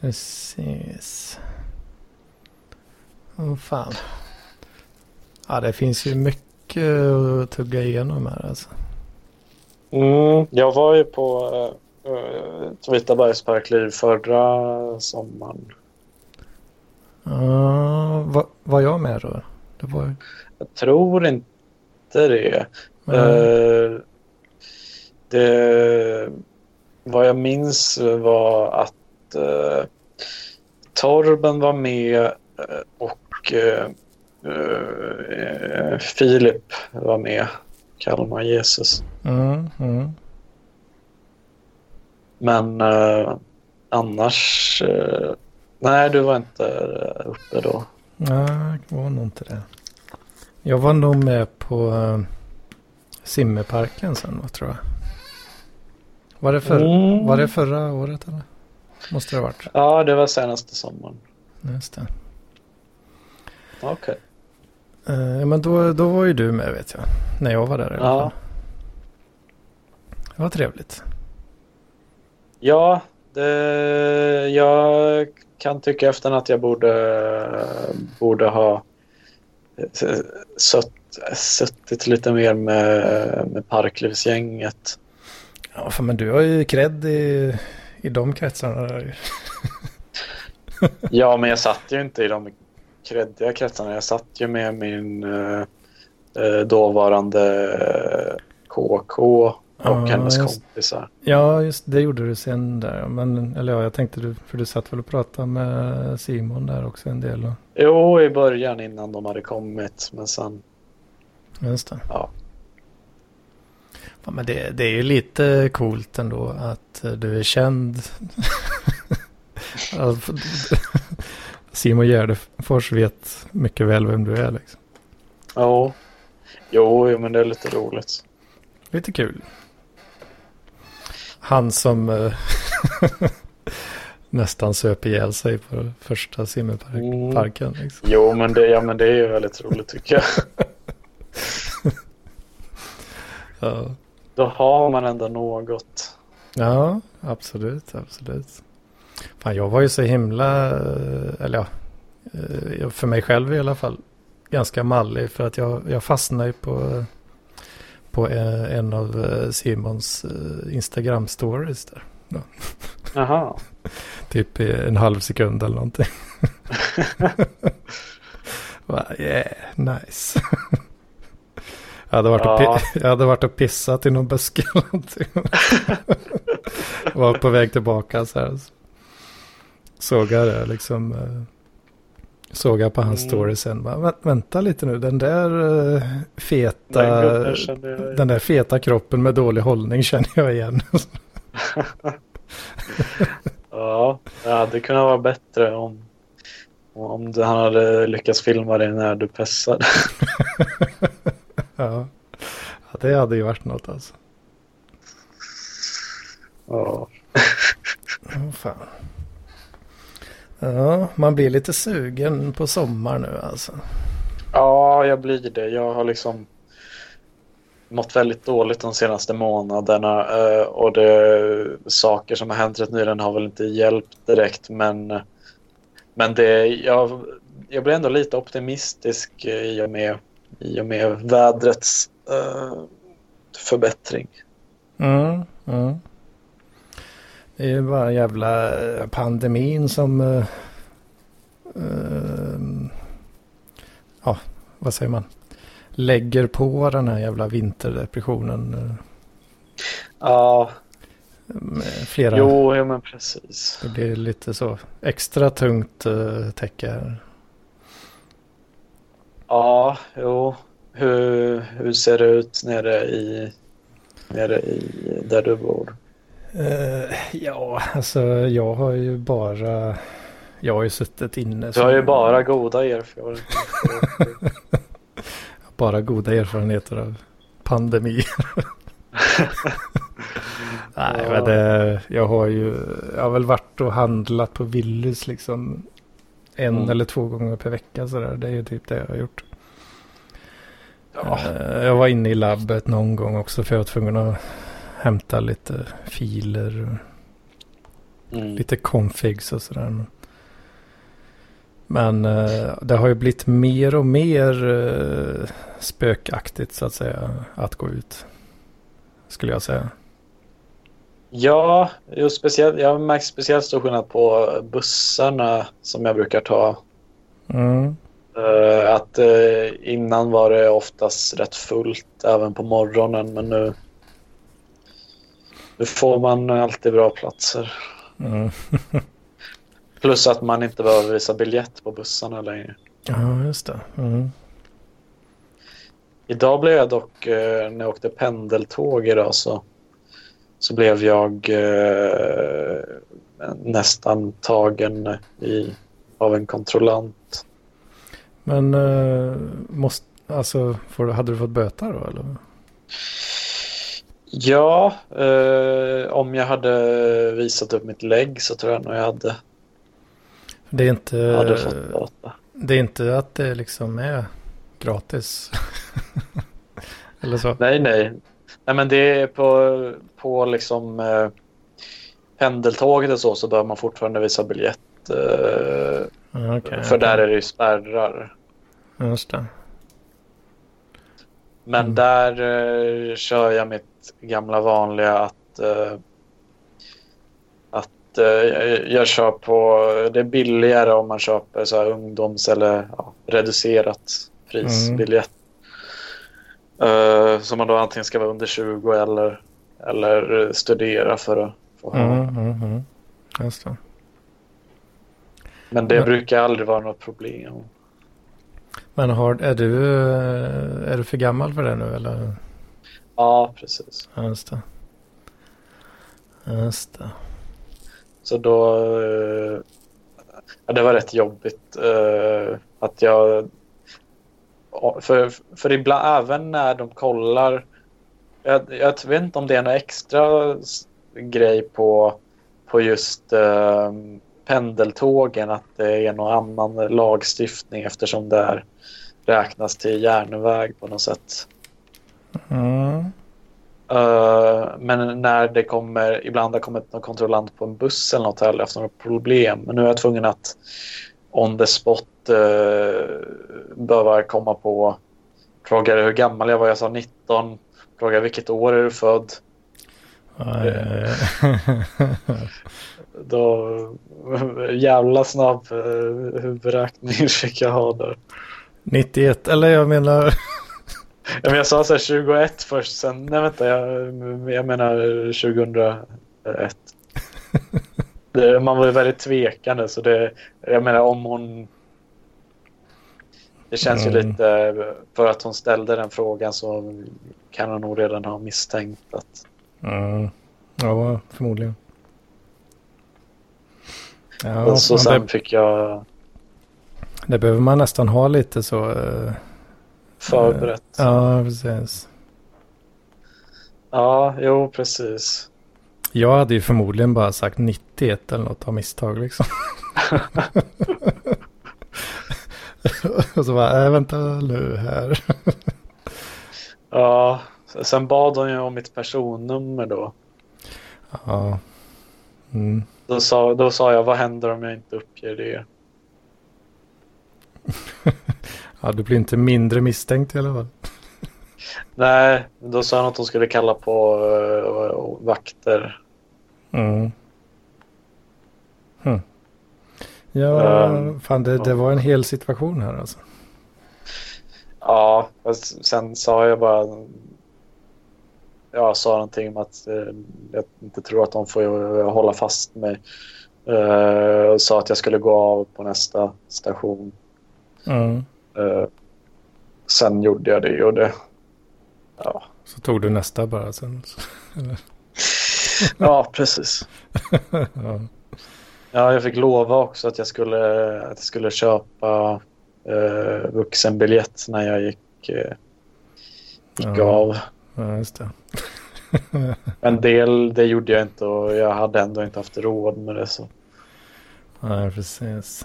Precis. Åh fan. Ja, det finns ju mycket att tugga igenom här alltså. mm, jag var ju på uh, uh, Vitabergsparkliv förra sommaren. Ja, va, var jag med då? Det var. Jag tror inte det. Ja, Eh, det vad jag minns var att eh, Torben var med eh, och Filip var med. Kalmar Jesus. mm, mm. Men annars... Nej, du var inte eh, uppe då. Nej, det var nog inte det. Jag var nog med på uh, simmeparken sen, vad tror jag. Var det, för, Mm. var det förra året eller? Måste det ha varit. Ja, det var senaste sommaren. Just det. Okej. Eh, men då, då var ju du med vet jag. När jag var där i alla Ja. fall. Det var trevligt. Ja, det, jag kan tycka efter att jag borde, borde ha eh, sutt, suttit lite mer med, med Parklivsgänget. Ja, för men du har ju cred i, i de kretsarna. Ja, men jag satt ju inte i de kreddiga kretsarna. Jag satt ju med min eh, eh, dåvarande KK och Ja, hennes just- kompisar. Ja, just det gjorde du sen där. Men, eller ja, jag tänkte du, för du satt väl och pratade med Simon där också en del. Och, Jo, i början innan de hade kommit, men sen... just det. Ja. Ja, men det, det är ju lite coolt ändå att du är känd. Alltså, Simon Gärdefors vet mycket väl vem du är liksom. Jo, jo, men det är lite roligt. Lite kul. Han som eh, nästan söp ihjäl sig på första simmerparken. Mm. Liksom. Jo, men det, ja, men det är ju väldigt roligt tycker jag. Ja. Då har man ändå något. ja, absolut, absolut. Fan, jag var ju så himla, eh, eller ja, eh, för mig själv i alla fall, ganska mallig för att jag, jag fastnade ju på, på eh, en av eh, Simons eh, Instagram-stories där. Jaha. Typ en halv sekund eller någonting. Bara, yeah, nice. jag, hade varit Ja. jag hade varit och pissat i någon buske eller någonting. Var på väg tillbaka så här. Såg jag det liksom. eh, Såg jag på hans Mm. story sen. Bara, "Vä- vänta lite nu, den där eh, feta. Den jag- Den där feta kroppen med dålig hållning känner jag igen. Ja, det hade kunnat vara bättre om, om han hade lyckats filma dig när du pessade. ja. det hade ju varit något alltså. Ja. Oh, fan. Ja, man blir lite sugen på sommar nu alltså. Ja, jag blir det. Jag har liksom mått väldigt dåligt de senaste månaderna eh, och det saker som har hänt rätt nyligen har väl inte hjälpt direkt men men det, jag, jag blir ändå lite optimistisk i och med, i och med vädrets uh, förbättring. Mm, mm. Det är ju bara jävla pandemin som... Uh, uh, ja, vad säger man? Lägger på den här jävla vinterdepressionen. Ja. Flera... Jo, ja, men precis. Det blir lite så extra tungt uh, täcke här. Ja, jo. Hur, hur ser det ut nere i, nere i där du bor? Uh, ja, alltså jag har ju bara... Jag har ju suttit inne. Du har ju bara goda erfarenheter. bara goda erfarenheter av pandemi. Nej, men det, jag har ju... Jag har väl varit och handlat på Willys liksom en mm. eller två gånger per vecka sådär. Det är ju typ det jag har gjort. Ja. Eh, jag var inne i labbet någon gång också för jag var tvungen att hämta lite filer. Mm. Lite configs och sådär. Men uh, det har ju blivit mer och mer uh, spökaktigt så att säga att gå ut. Skulle jag säga. Ja, just speciellt, jag har märkt speciellt stor skillnad på bussarna som jag brukar ta. Mm. Uh, att uh, innan var det oftast rätt fullt även på morgonen men nu, nu får man alltid bra platser. Mm. Plus att man inte behöver visa biljett på bussarna längre. Ja, just det. Mm. Idag blev jag dock, uh, när jag åkte pendeltåg idag så så blev jag eh, nästan tagen i, av en kontrollant. Men eh, måste, alltså, får, hade du fått böta då eller? Ja, eh, om jag hade visat upp mitt lägg så tror jag nog jag hade. Det är inte, hade fått. Det är inte att det liksom är gratis. eller så? Nej, nej. Nej, men det är på, på liksom eh, pendeltåget och så, så bör man fortfarande visa biljett. Eh, okay, för okay. där är det ju spärrar. Just det. Men mm. där eh, kör jag mitt gamla vanliga att eh, att eh, jag kör på, det är billigare om man köper så här ungdoms eller ja, reducerat prisbiljett. Uh, som man då antingen ska vara under 20 eller, eller studera för att få ha. Mm, mm, mm. Det. Men det Men... brukar aldrig vara något problem. Men har, är, du, är du för gammal för det nu eller? Ja, precis. Just det. Just det. Så då... Uh, ja, det var rätt jobbigt uh, att jag för, för ibland, även när de kollar, jag, jag vet inte om det är någon extra grej på, på just eh, pendeltågen, att det är någon annan lagstiftning eftersom det är, räknas till järnväg på något sätt. Mm. Uh, men när det kommer, ibland har kommit någon kontrollant på en buss eller något eller haft några problem. Men nu är jag tvungen att on the spot eh, behöva komma på frågade hur gammal jag var. Jag sa 19. Frågade vilket år är du född? Eh, då jävla snabb huvudräkning fick jag ha där. 91 eller jag menar. Men jag sa så här 21 först. Sen nej vänta jag, jag menar 2001. det, man var ju väldigt tvekande så det jag menar om hon det känns mm. ju lite, för att hon ställde den frågan så kan hon nog redan ha misstänkt att... Mm. Ja, förmodligen. Ja, så sen det, fick jag... Det behöver man nästan ha lite så... Uh, förberett. Ja, precis. Ja, jo precis. Jag hade ju förmodligen bara sagt 91 eller något av misstag liksom. och så bara, äh, vänta nu här. ja, sen bad hon ju om mitt personnummer då. Ja. Mm. Då sa, då sa jag, vad händer om jag inte uppger det? ja, du blir inte mindre misstänkt i alla fall. Nej, då sa han att de skulle kalla på uh, vakter. Mm. Hm. Ja, um, fan det, det var en hel situation här alltså. Ja, sen sa jag bara... Jag sa någonting om att eh, jag inte tror att de får hålla fast mig. Uh, och sa att jag skulle gå av på nästa station. Mm. Uh, sen gjorde jag det och det Ja. Så tog du nästa bara sen? ja, precis. ja. ja, jag fick lova också att jag skulle, att jag skulle köpa eh, vuxenbiljett när jag gick, eh, gick ja. av. Ja, just det. en del, det gjorde jag inte och jag hade ändå inte haft råd med det. Så. Nej, precis.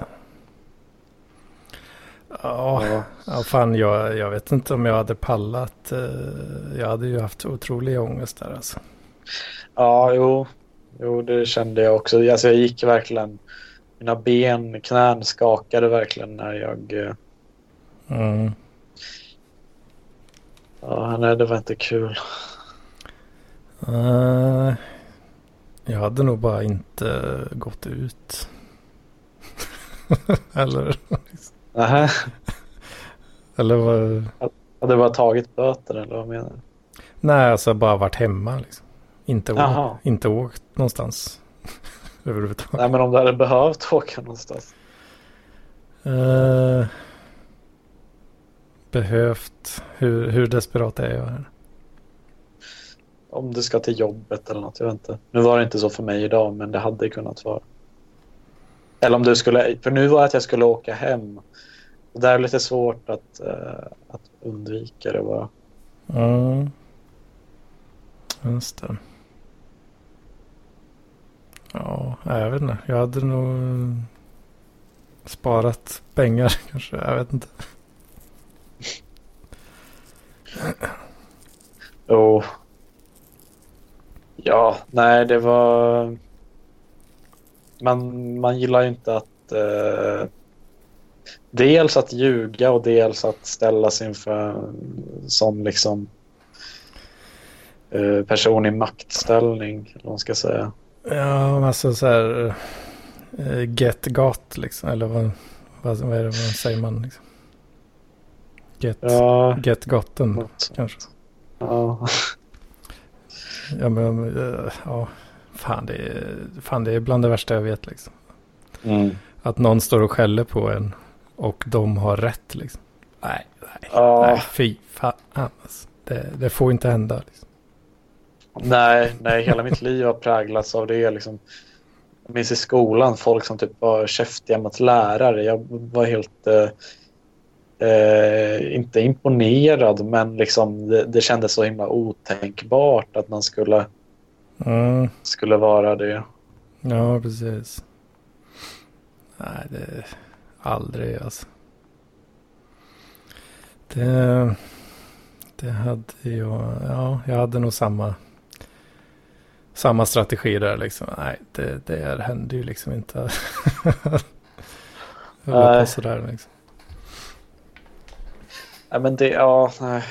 Ja, ja. fan jag, jag vet inte om jag hade pallat. Eh, jag hade ju haft otrolig ångest där alltså. Ja, jo. Jo, det kände jag också. Alltså, jag gick verkligen... Mina ben, knän skakade verkligen när jag... Eh, mm. Ja, nej, det var inte kul. Uh, jag hade nog bara inte gått ut. Eller... Nähä. Eller vad? Hade du bara tagit böter eller vad menar du? Nej, alltså bara varit hemma liksom. Inte, å- inte åkt någonstans. Överhuvudtaget. Nej, men om du hade behövt åka någonstans. Uh, behövt. Hur, hur desperat är jag här? Om du ska till jobbet eller något, jag vet inte. Nu var det inte så för mig idag, men det hade kunnat vara. Eller om du skulle, för nu var det att jag skulle åka hem. Och det är lite svårt att, uh, att undvika det bara. Mm. Just det. Ja, jag vet inte. Jag hade nog sparat pengar kanske. Jag vet inte. Oh. Ja, nej det var... Man, man gillar ju inte att... Eh... Dels att ljuga och dels att ställa sig inför som liksom eh, person i maktställning, eller man ska säga. Ja, alltså så här uh, get got liksom, eller vad, vad, vad, är det, vad säger man liksom? Get, ja, get gotten kanske. Ja. ja, men uh, ja, fan det, är, fan det är bland det värsta jag vet liksom. Mm. Att någon står och skäller på en och de har rätt liksom. Nej, nej, ja. nej fy fan. Alltså. Det, det får inte hända. Liksom. Nej, nej, hela mitt liv har präglats av det. Liksom. Jag minns i skolan folk som typ var käftiga mot lärare. Jag var helt eh, eh, inte imponerad, men liksom det, det kändes så himla otänkbart att man skulle, mm. skulle vara det. Ja, precis. Nej, det aldrig alltså. Det, det hade jag, ja, jag hade nog samma samma strategi där liksom. Nej, det, det hände ju liksom inte. På sådär liksom. Nej men det, ja, nej.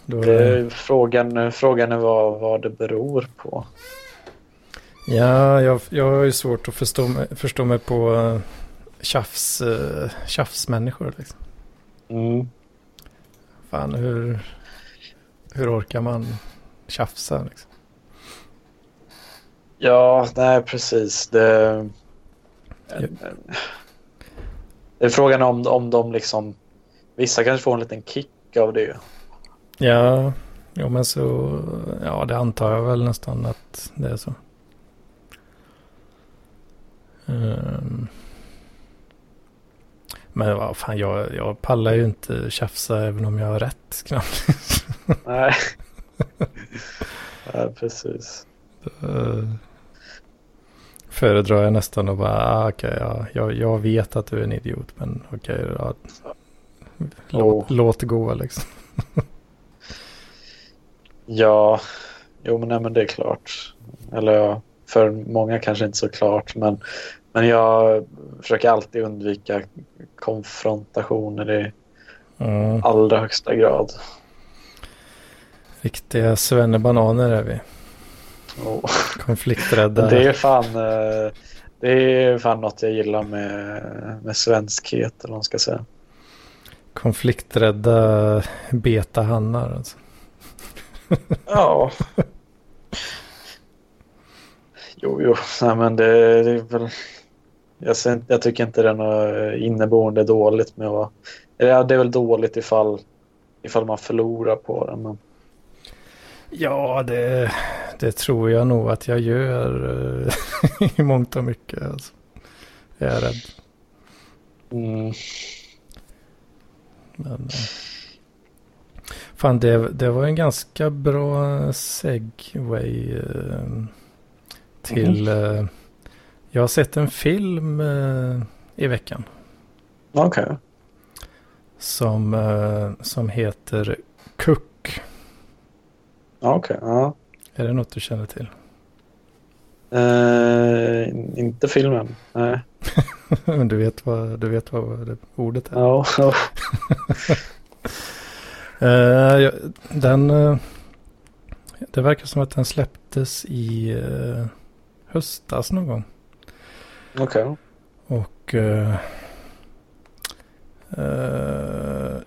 Då, det, frågan, frågan är vad, vad det beror på. Ja, jag, jag har ju svårt att förstå mig, förstå mig på uh, tjafs, uh, tjafsmänniskor. Liksom. Mm. Fan, hur, hur orkar man tjafsa? Liksom? Ja, nej precis. Det, det är frågan om, om de liksom... Vissa kanske får en liten kick av det. Ja, jo, men så... Ja, det antar jag väl nästan att det är så. Um, Men vad fan, jag, jag pallar ju inte tjafsa även om jag har rätt knappt. Nej. ja, precis. Uh, föredrar jag nästan att bara, ah, okej, okay, ja, jag, jag vet att du är en idiot, men okej, okay, ja, låt, oh. låt gå liksom. ja, jo men, nej, men det är klart. Eller ja, för många kanske inte så klart, men, men jag försöker alltid undvika konfrontationer i mm. allra högsta grad. Riktiga svennebananer är vi. Oh. Konflikträdda. Det är fan, eh, det är fan något jag gillar med, med svenskhet eller vad man ska säga. Konflikträdda betahannar alltså. Ja. Jo, jo, nej men det, det är väl... Jag, ser, jag tycker inte det är något inneboende dåligt med att. Eller det är väl dåligt ifall, ifall man förlorar på det, men... Ja, det, det tror jag nog att jag gör eh, i mångt och mycket. Alltså. Jag är rädd. Mm. Men, eh, fan, det, det var en ganska bra segway eh, till... Mm. jag har sett en film i veckan. Okej. Okay. Som, som heter Cook. Okej, okay, ja. Är det något du känner till? Uh, inte filmen, nej. Men du vet vad, du vet vad det ordet är? Ja. Uh, den, uh, det verkar som att den släpptes i uh, höstas någon gång. Okej. Okay. Och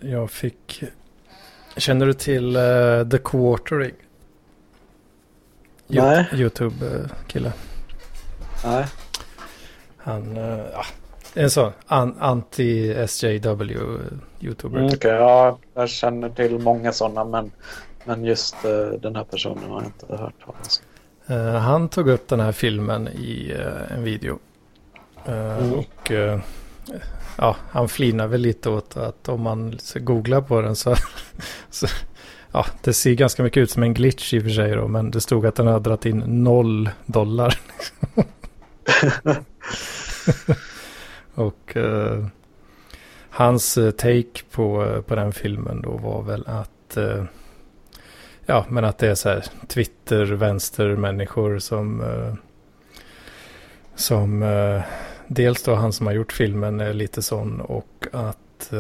jag fick, känner du till The Quartering? Nej. YouTube-kille. Nej. Han, uh, ja, en sån an, anti-SJW-youtuber. Mm, okay, ja, jag känner till många sådana men, men just uh, den här personen har jag inte hört talas om. Uh, han tog upp den här filmen i en video. Mm. Och ja, han flinar väl lite åt att om man googlar på den så, så ja, det ser ganska mycket ut som en glitch i och för sig då, men det stod att den hade dragit in noll dollar. och uh, hans eh, take på, eh, på den filmen då var väl att eh, ja, men att det är så här Twitter, vänstermänniskor som som dels då han som har gjort filmen är lite sån och att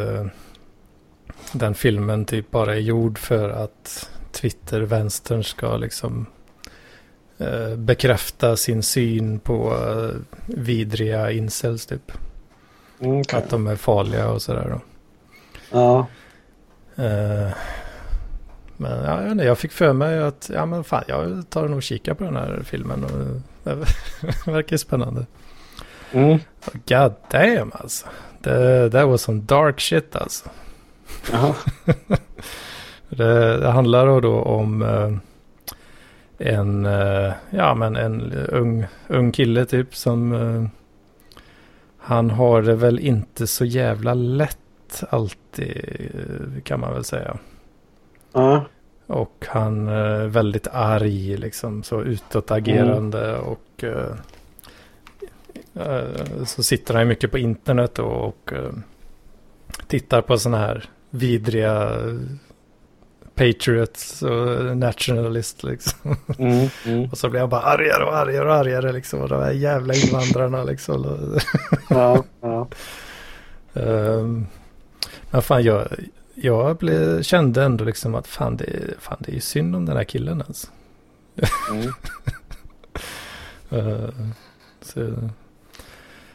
den filmen typ bara är gjord för att Twitter-vänstern ska liksom bekräfta sin syn på vidriga incels typ. Mm, okay. Att de är farliga och sådär då. Ja. Eh, men ja, jag, fick för mig att ja, men fan, jag tar nog kika på den här filmen. Och, det verkar spännande. Mm. God damn alltså. Det, that was some dark shit alltså. det, det, handlar då om eh, en, eh, ja, men en ung, ung kille typ som han har det väl inte så jävla lätt alltid kan man väl säga. Ja. Och han är väldigt arg liksom så utåtagerande mm. och så sitter han mycket på internet och, och tittar på sådana här vidriga Patriots och nationalist liksom. Mm, mm. och så blir jag bara argare och argare och argare liksom. Och de här jävla invandrarna liksom. ja, ja. Um, men fan jag, jag blev, kände ändå liksom att fan det, fan det är ju synd om den här killen alltså. Mm. uh, så,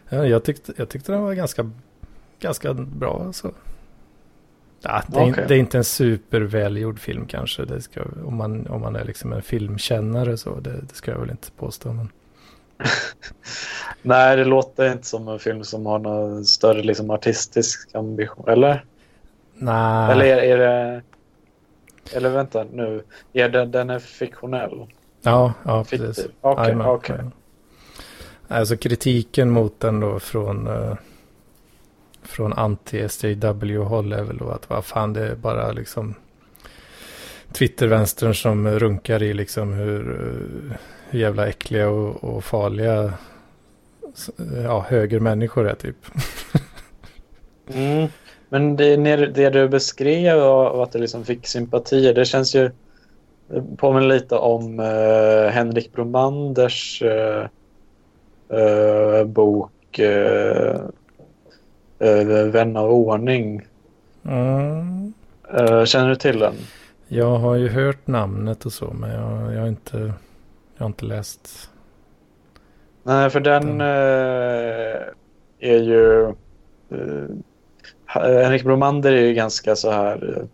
ja, jag, tyckte, jag tyckte den var ganska, ganska bra alltså. Ja, det, är, okay. det är inte en supervälgjord film kanske. Det ska, om, man, om man är liksom en filmkännare så. Det, det ska jag väl inte påstå. Men... Nej, det låter inte som en film som har någon större liksom, artistisk ambition. Eller? Nej. Eller är, är det... Eller vänta nu. Är det, den är fiktionell? Ja, ja precis. Okej, okay, okay. Alltså kritiken mot den då från... Uh, från anti-SJW-håll är väl då att vad fan det är bara liksom Twitter-vänstern som runkar i liksom hur, eh, hur jävla äckliga och, och farliga ja, högermänniskor är typ. mm. Men det, det du beskrev och att det liksom fick sympatier, det känns ju eh, påminner lite om uh, Henrik Bromanders uh, uh, bok uh, Vän av ordning. Mm. känner du till den? Jag har ju hört namnet och så, men jag, jag, har, inte, jag har inte läst. Nej, för den, den. är ju... Henrik Bromander är ju ganska så här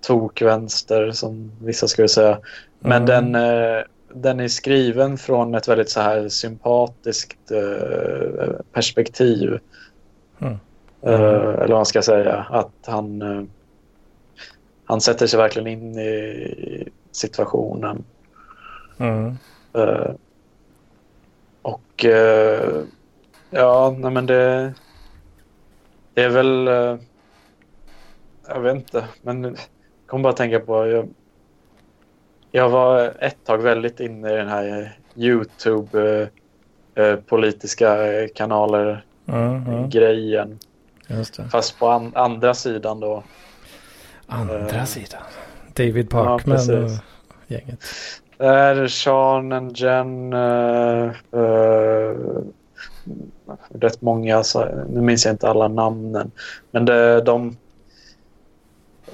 tokvänster som vissa skulle säga. Men mm. den, eh, den är skriven från ett väldigt så här sympatiskt eh, perspektiv. Mm. Mm. eller vad man ska säga. Att han, han sätter sig verkligen in i situationen. Mm. och ja, nej men det, det är väl jag vet inte, men kommer bara tänka på... Jag, jag var ett tag väldigt inne i den här YouTube eh, eh politiska kanaler-grejen. Mm, Fast på an andra sidan då. Andra eh, sidan? David Parkman ja, och gänget. Där Sean and Jen. Uh, uh, rätt många, nu minns jag inte alla namnen. Men det, de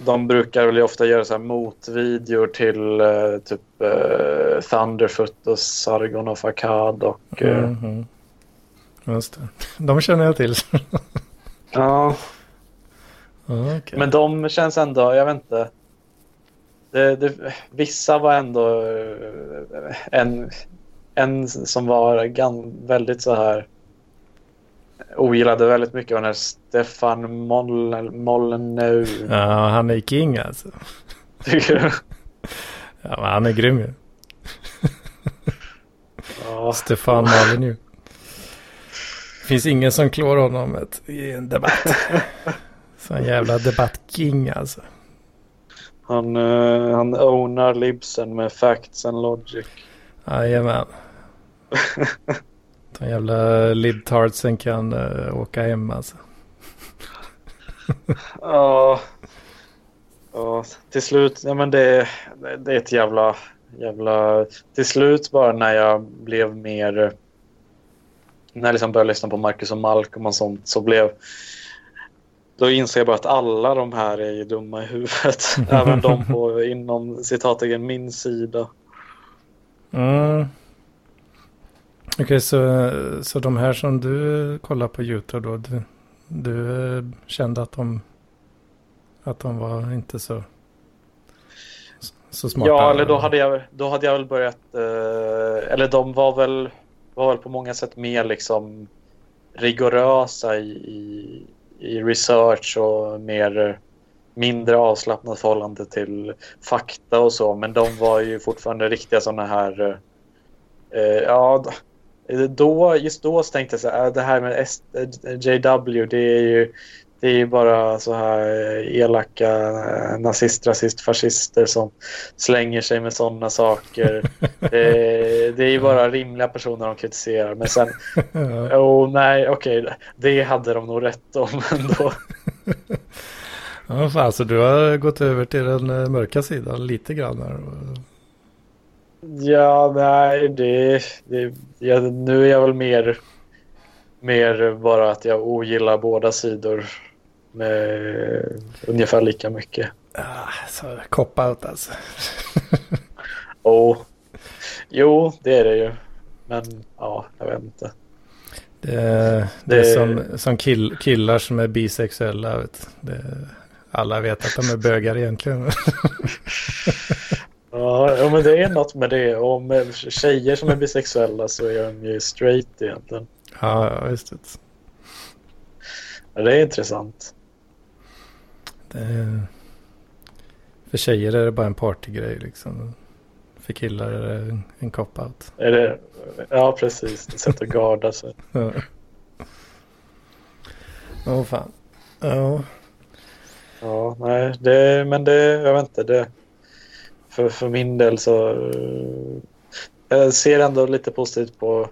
de brukar väl ofta göra så här motvideor till uh, typ uh, Thunderfoot och Sargon och Akkad och... Uh... Mm -hmm. Just det. De känner jag till. ja. Okay. Men de känns ändå, jag vet inte. Det, det, vissa var ändå en, en som var gan, väldigt så här ogillade väldigt mycket av den här Stefan Molyneux. Ja, han är king alltså. Tycker du? Ja, men han är grym ju. Ja. Stefan Molyneux. Det finns ingen som klår honom ett, i en debatt. Sån jävla debattking alltså. Han, uh, han ownar libsen med facts and logic. Jajamän. De jävla libtardsen kan uh, åka hem alltså. ja. Ja, till slut, ja men det, det är ett jävla, jävla... Till slut bara när jag blev mer... När jag liksom började lyssna på Marcus och Malcolm och sånt så blev... Då inser jag bara att alla de här är dumma i huvudet. Även de på inom citattecken min sida. Mm. Okej, okay, så, så de här som du kollar på YouTube då, du, du kände att de, att de var inte så, så smarta? Ja, eller då hade jag, då hade jag väl börjat, eh, eller de var väl, var väl på många sätt mer liksom rigorösa i, i, i research och mer mindre avslappnat förhållande till fakta och så. Men de var ju fortfarande riktiga sådana här eh, ja, då, just då tänkte jag så här, äh, det här med eh, JW, det är ju det är bara så här elaka äh, nazist, rasist, fascister som slänger sig med sådana saker. det, det är ju bara rimliga personer de kritiserar. Men sen, oh, nej, okej, okay, det hade de nog rätt om ändå. ja, fan, så du har gått över till den äh, mörka sidan lite grann här. Ja, nej, det, det ja, nu är jag väl mer, mer bara att jag ogillar båda sidor med ungefär lika mycket. Ah, så cop-out alltså. oh. Jo, det är det ju. Men ja, jag vet inte. Det, det, det är som, som kill, killar som är bisexuella. Vet. Det, alla vet att de är bögar egentligen. Ja, men det är något med det. Och med tjejer som är bisexuella så är de ju straight egentligen. Ja, just det. Ja, det är intressant. Är... För tjejer är det bara en partygrej liksom. För killar är det en, cop-out. Är det... Ja, precis. Ett sätt att garda sig. Åh oh, fan. Ja. Ja, nej, det, men det, jag vet inte, det, för, för min del så, eh, jag ser ändå lite positivt på,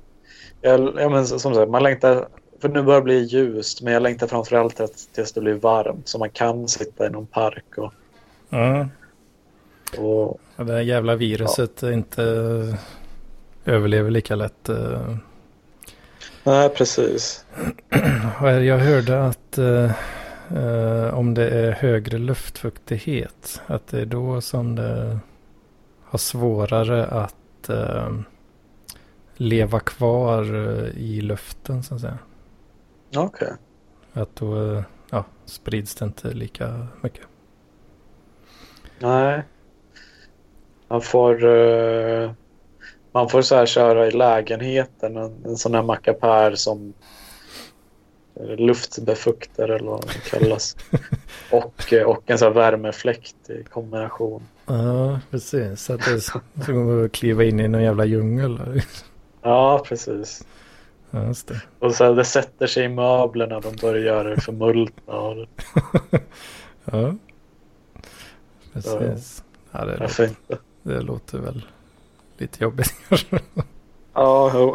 jag, ja, men som sagt, man längtar, för nu börjar det bli ljust, men jag längtar framförallt tills det blir varmt så man kan sitta i någon park och, Mm. och Ja, Det här jävla viruset inte överlever lika lätt. eh. nej precis. Jag hörde att eh, eh, om det är högre luftfuktighet, att det är då som det har svårare att eh, leva kvar eh, i luften så att säga. Okej. Att då ja, sprids det inte lika mycket. Nej. Man får, eh, man får så här köra i lägenheten, en, en sån här mackapär som luftbefuktare eller vad det kallas. och, eh, och en sån här värmefläkt i kombination. Ja, precis. Så att det är som att kliva in i någon jävla djungel. Ja, precis. Och så här, det sätter sig i möblerna, de börjar förmultna. Och, Ja. Precis. Ja, det, låter, det låter väl lite jobbigt kanske. Ja, jo.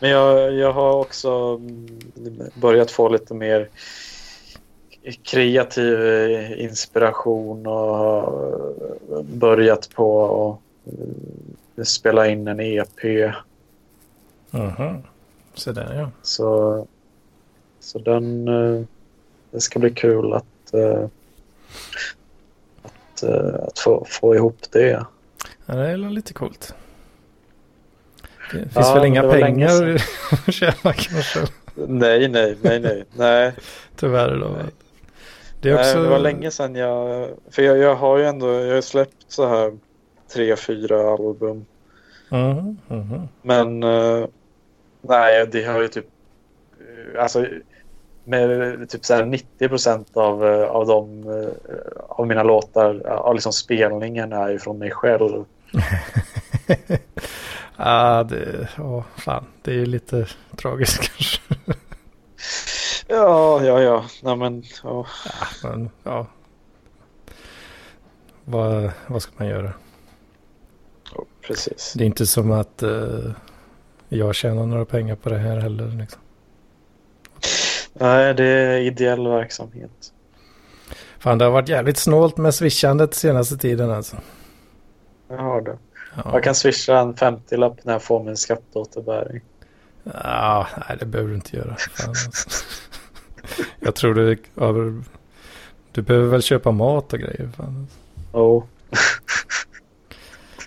Men jag, jag har också mm, börjat få lite mer kreativ eh, inspiration och börjat på att eh, spela in en EP. Mhm. Så där ja. Så, så den, eh, det ska bli kul att, eh, att, eh, att få, få ihop det. ja. Det är lite coolt. Det finns Ja, väl men inga pengar att tjäna kanske. Nej, nej, nej, nej. nej. Tyvärr då. Det är Nej, också... det var länge sedan jag... För jag, jag har ju ändå jag har släppt så här tre, fyra album. Mhm, mhm. Men eh, nej, det har ju typ... eh, Alltså med typ så här 90 procent av, eh, av, de, eh, av mina låtar, av liksom spelningen är ju från mig själv. Ja, det... Ja, fan. Det är ju lite tragiskt kanske. Ja, ja, ja. Nej, men, ja. Men ja. Vad, vad ska man göra? Precis. Det är inte som att eh, jag tjänar några pengar på det här heller. Liksom. Nej, det är ideell verksamhet. Fan, det har varit jävligt snålt med swishandet senaste tiden alltså. Jag har det. Ja, Jag kan swisha en 50-lapp när jag får min skatteåterbäring. ja nej, det behöver du inte göra. Fan, alltså. Jag tror du, ja, du behöver väl köpa mat och grejer. Fan. Oh.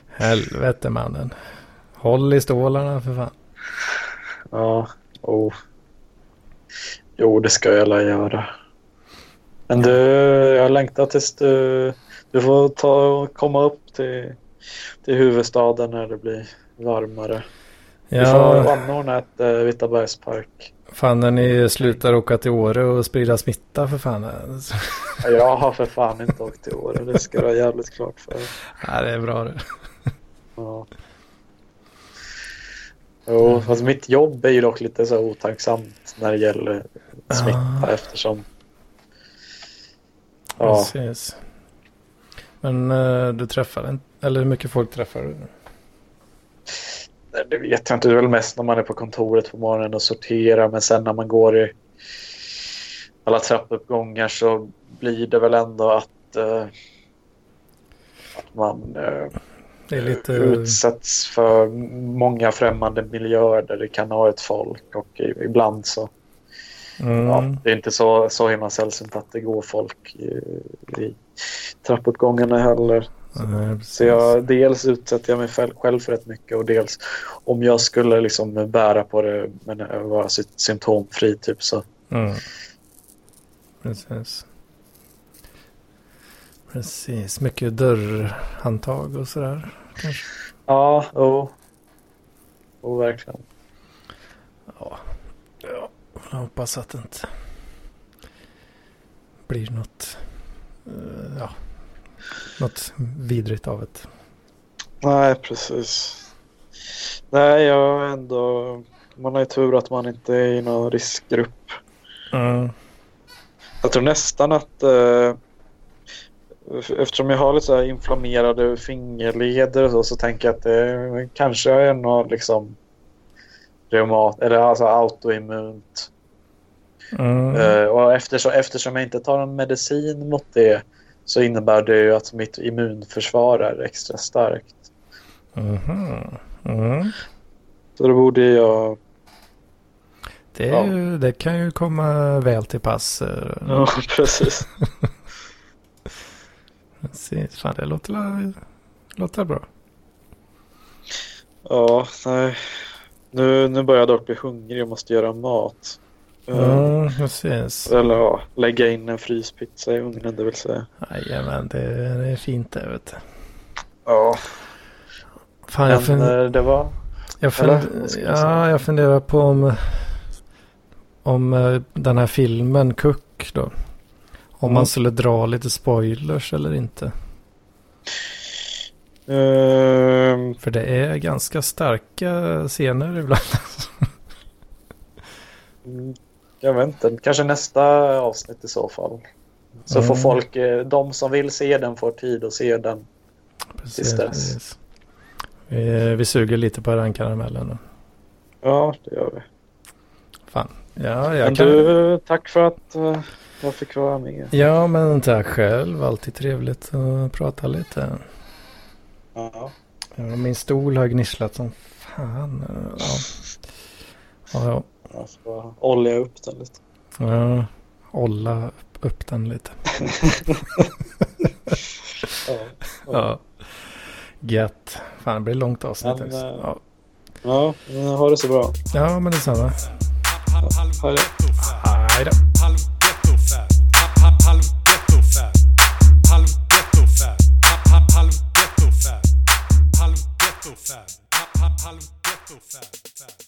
Helvete mannen. Håll i stålarna för fan. Ja, oh. Jo, det ska jag alla göra. Men du, jag längtar tills du, du får ta, komma upp till, till huvudstaden när det blir varmare. Vi får Ja, anordna ett uh, Vitabergspark. fan när ni slutar åka till Åre och sprida smitta för fan. Alltså. Ja, Jag har för fan inte åkt till Åre, det ska du ha jävligt klart för. Ja, det är bra det. Ja. Jo, fast mitt jobb är ju dock lite så otacksamt när det gäller smitta Ah. eftersom Ja, Precis. Men eh, du träffar en, eller hur mycket folk träffar du? det vet jag inte. Det är väl mest när man är på kontoret på morgonen och sorterar. Men sen när man går i alla trappuppgångar så blir det väl ändå att, eh, att man är lite... utsätts för många främmande miljöer där det kan ha ett folk. Och ibland så Mm, ja, det är inte så, så himla sällsynt att det går folk i, i trappuppgångarna heller. precis. Så jag, dels utsätter jag mig själv för rätt mycket och dels om jag skulle liksom bära på det men eh, vara sy- symptomfri typ så. Mm. Precis. Precis, mycket dörrhandtag och sådär. Kanske. Ja, jo. Jo, verkligen. Ja, ja. Jag hoppas att det inte blir något, eh, ja, något vidrigt av det. Nej, precis. Nej, jag ändå... Man har ju tur att man inte är i någon riskgrupp. Mm. Jag tror nästan att uh, eftersom jag har lite så här inflammerade fingerleder och så, så tänker jag att det kanske är något liksom reumat eller alltså autoimmunt. Mm. Uh, och eftersom, eftersom jag inte tar någon medicin mot det så innebär det ju att mitt immunförsvar är extra starkt. Mm. Mm. Så då borde jag... Det, ja. ju, det kan ju komma väl till pass. Eh. Ja, precis. Fan, det låter, låter bra. Ja, nej. Nu, nu börjar jag dock bli hungrig och måste göra mat. Ja, precis. Eller ja, lägga in en fryspizza i ugnen det vill säga. Jajamän, det, det är fint det vet du. Ja. Fan, Men, jag fund... Eh, det var... Jag, fund... ja, jag funderar på om, om eh, den här filmen Cook då. Om man skulle dra lite spoilers eller inte. Um... För det är ganska starka scener ibland. Mm, jag vet inte, kanske nästa avsnitt i så fall. Så mm. får folk, eh, de som vill se den får tid att se den. Precis. Precis. Vi, vi suger lite på den karamellen. Då. Ja, det gör vi. Fan. Ja, jag men kan... du, tack för att uh, jag fick vara med. Ja, men tack själv. Alltid trevligt att prata lite. Ja. ja min stol har gnisslat som fan. Ja. Ja, ja. Jag ska olja upp den lite. Ja, olla upp, upp den lite. ja, ja. ja. Gött. Fan, det blir långt avsnitt. Men, äh, ja. ja, men ha det så bra. Ja, men detsamma. Hej då. Hej då. Halv ghetto-fan.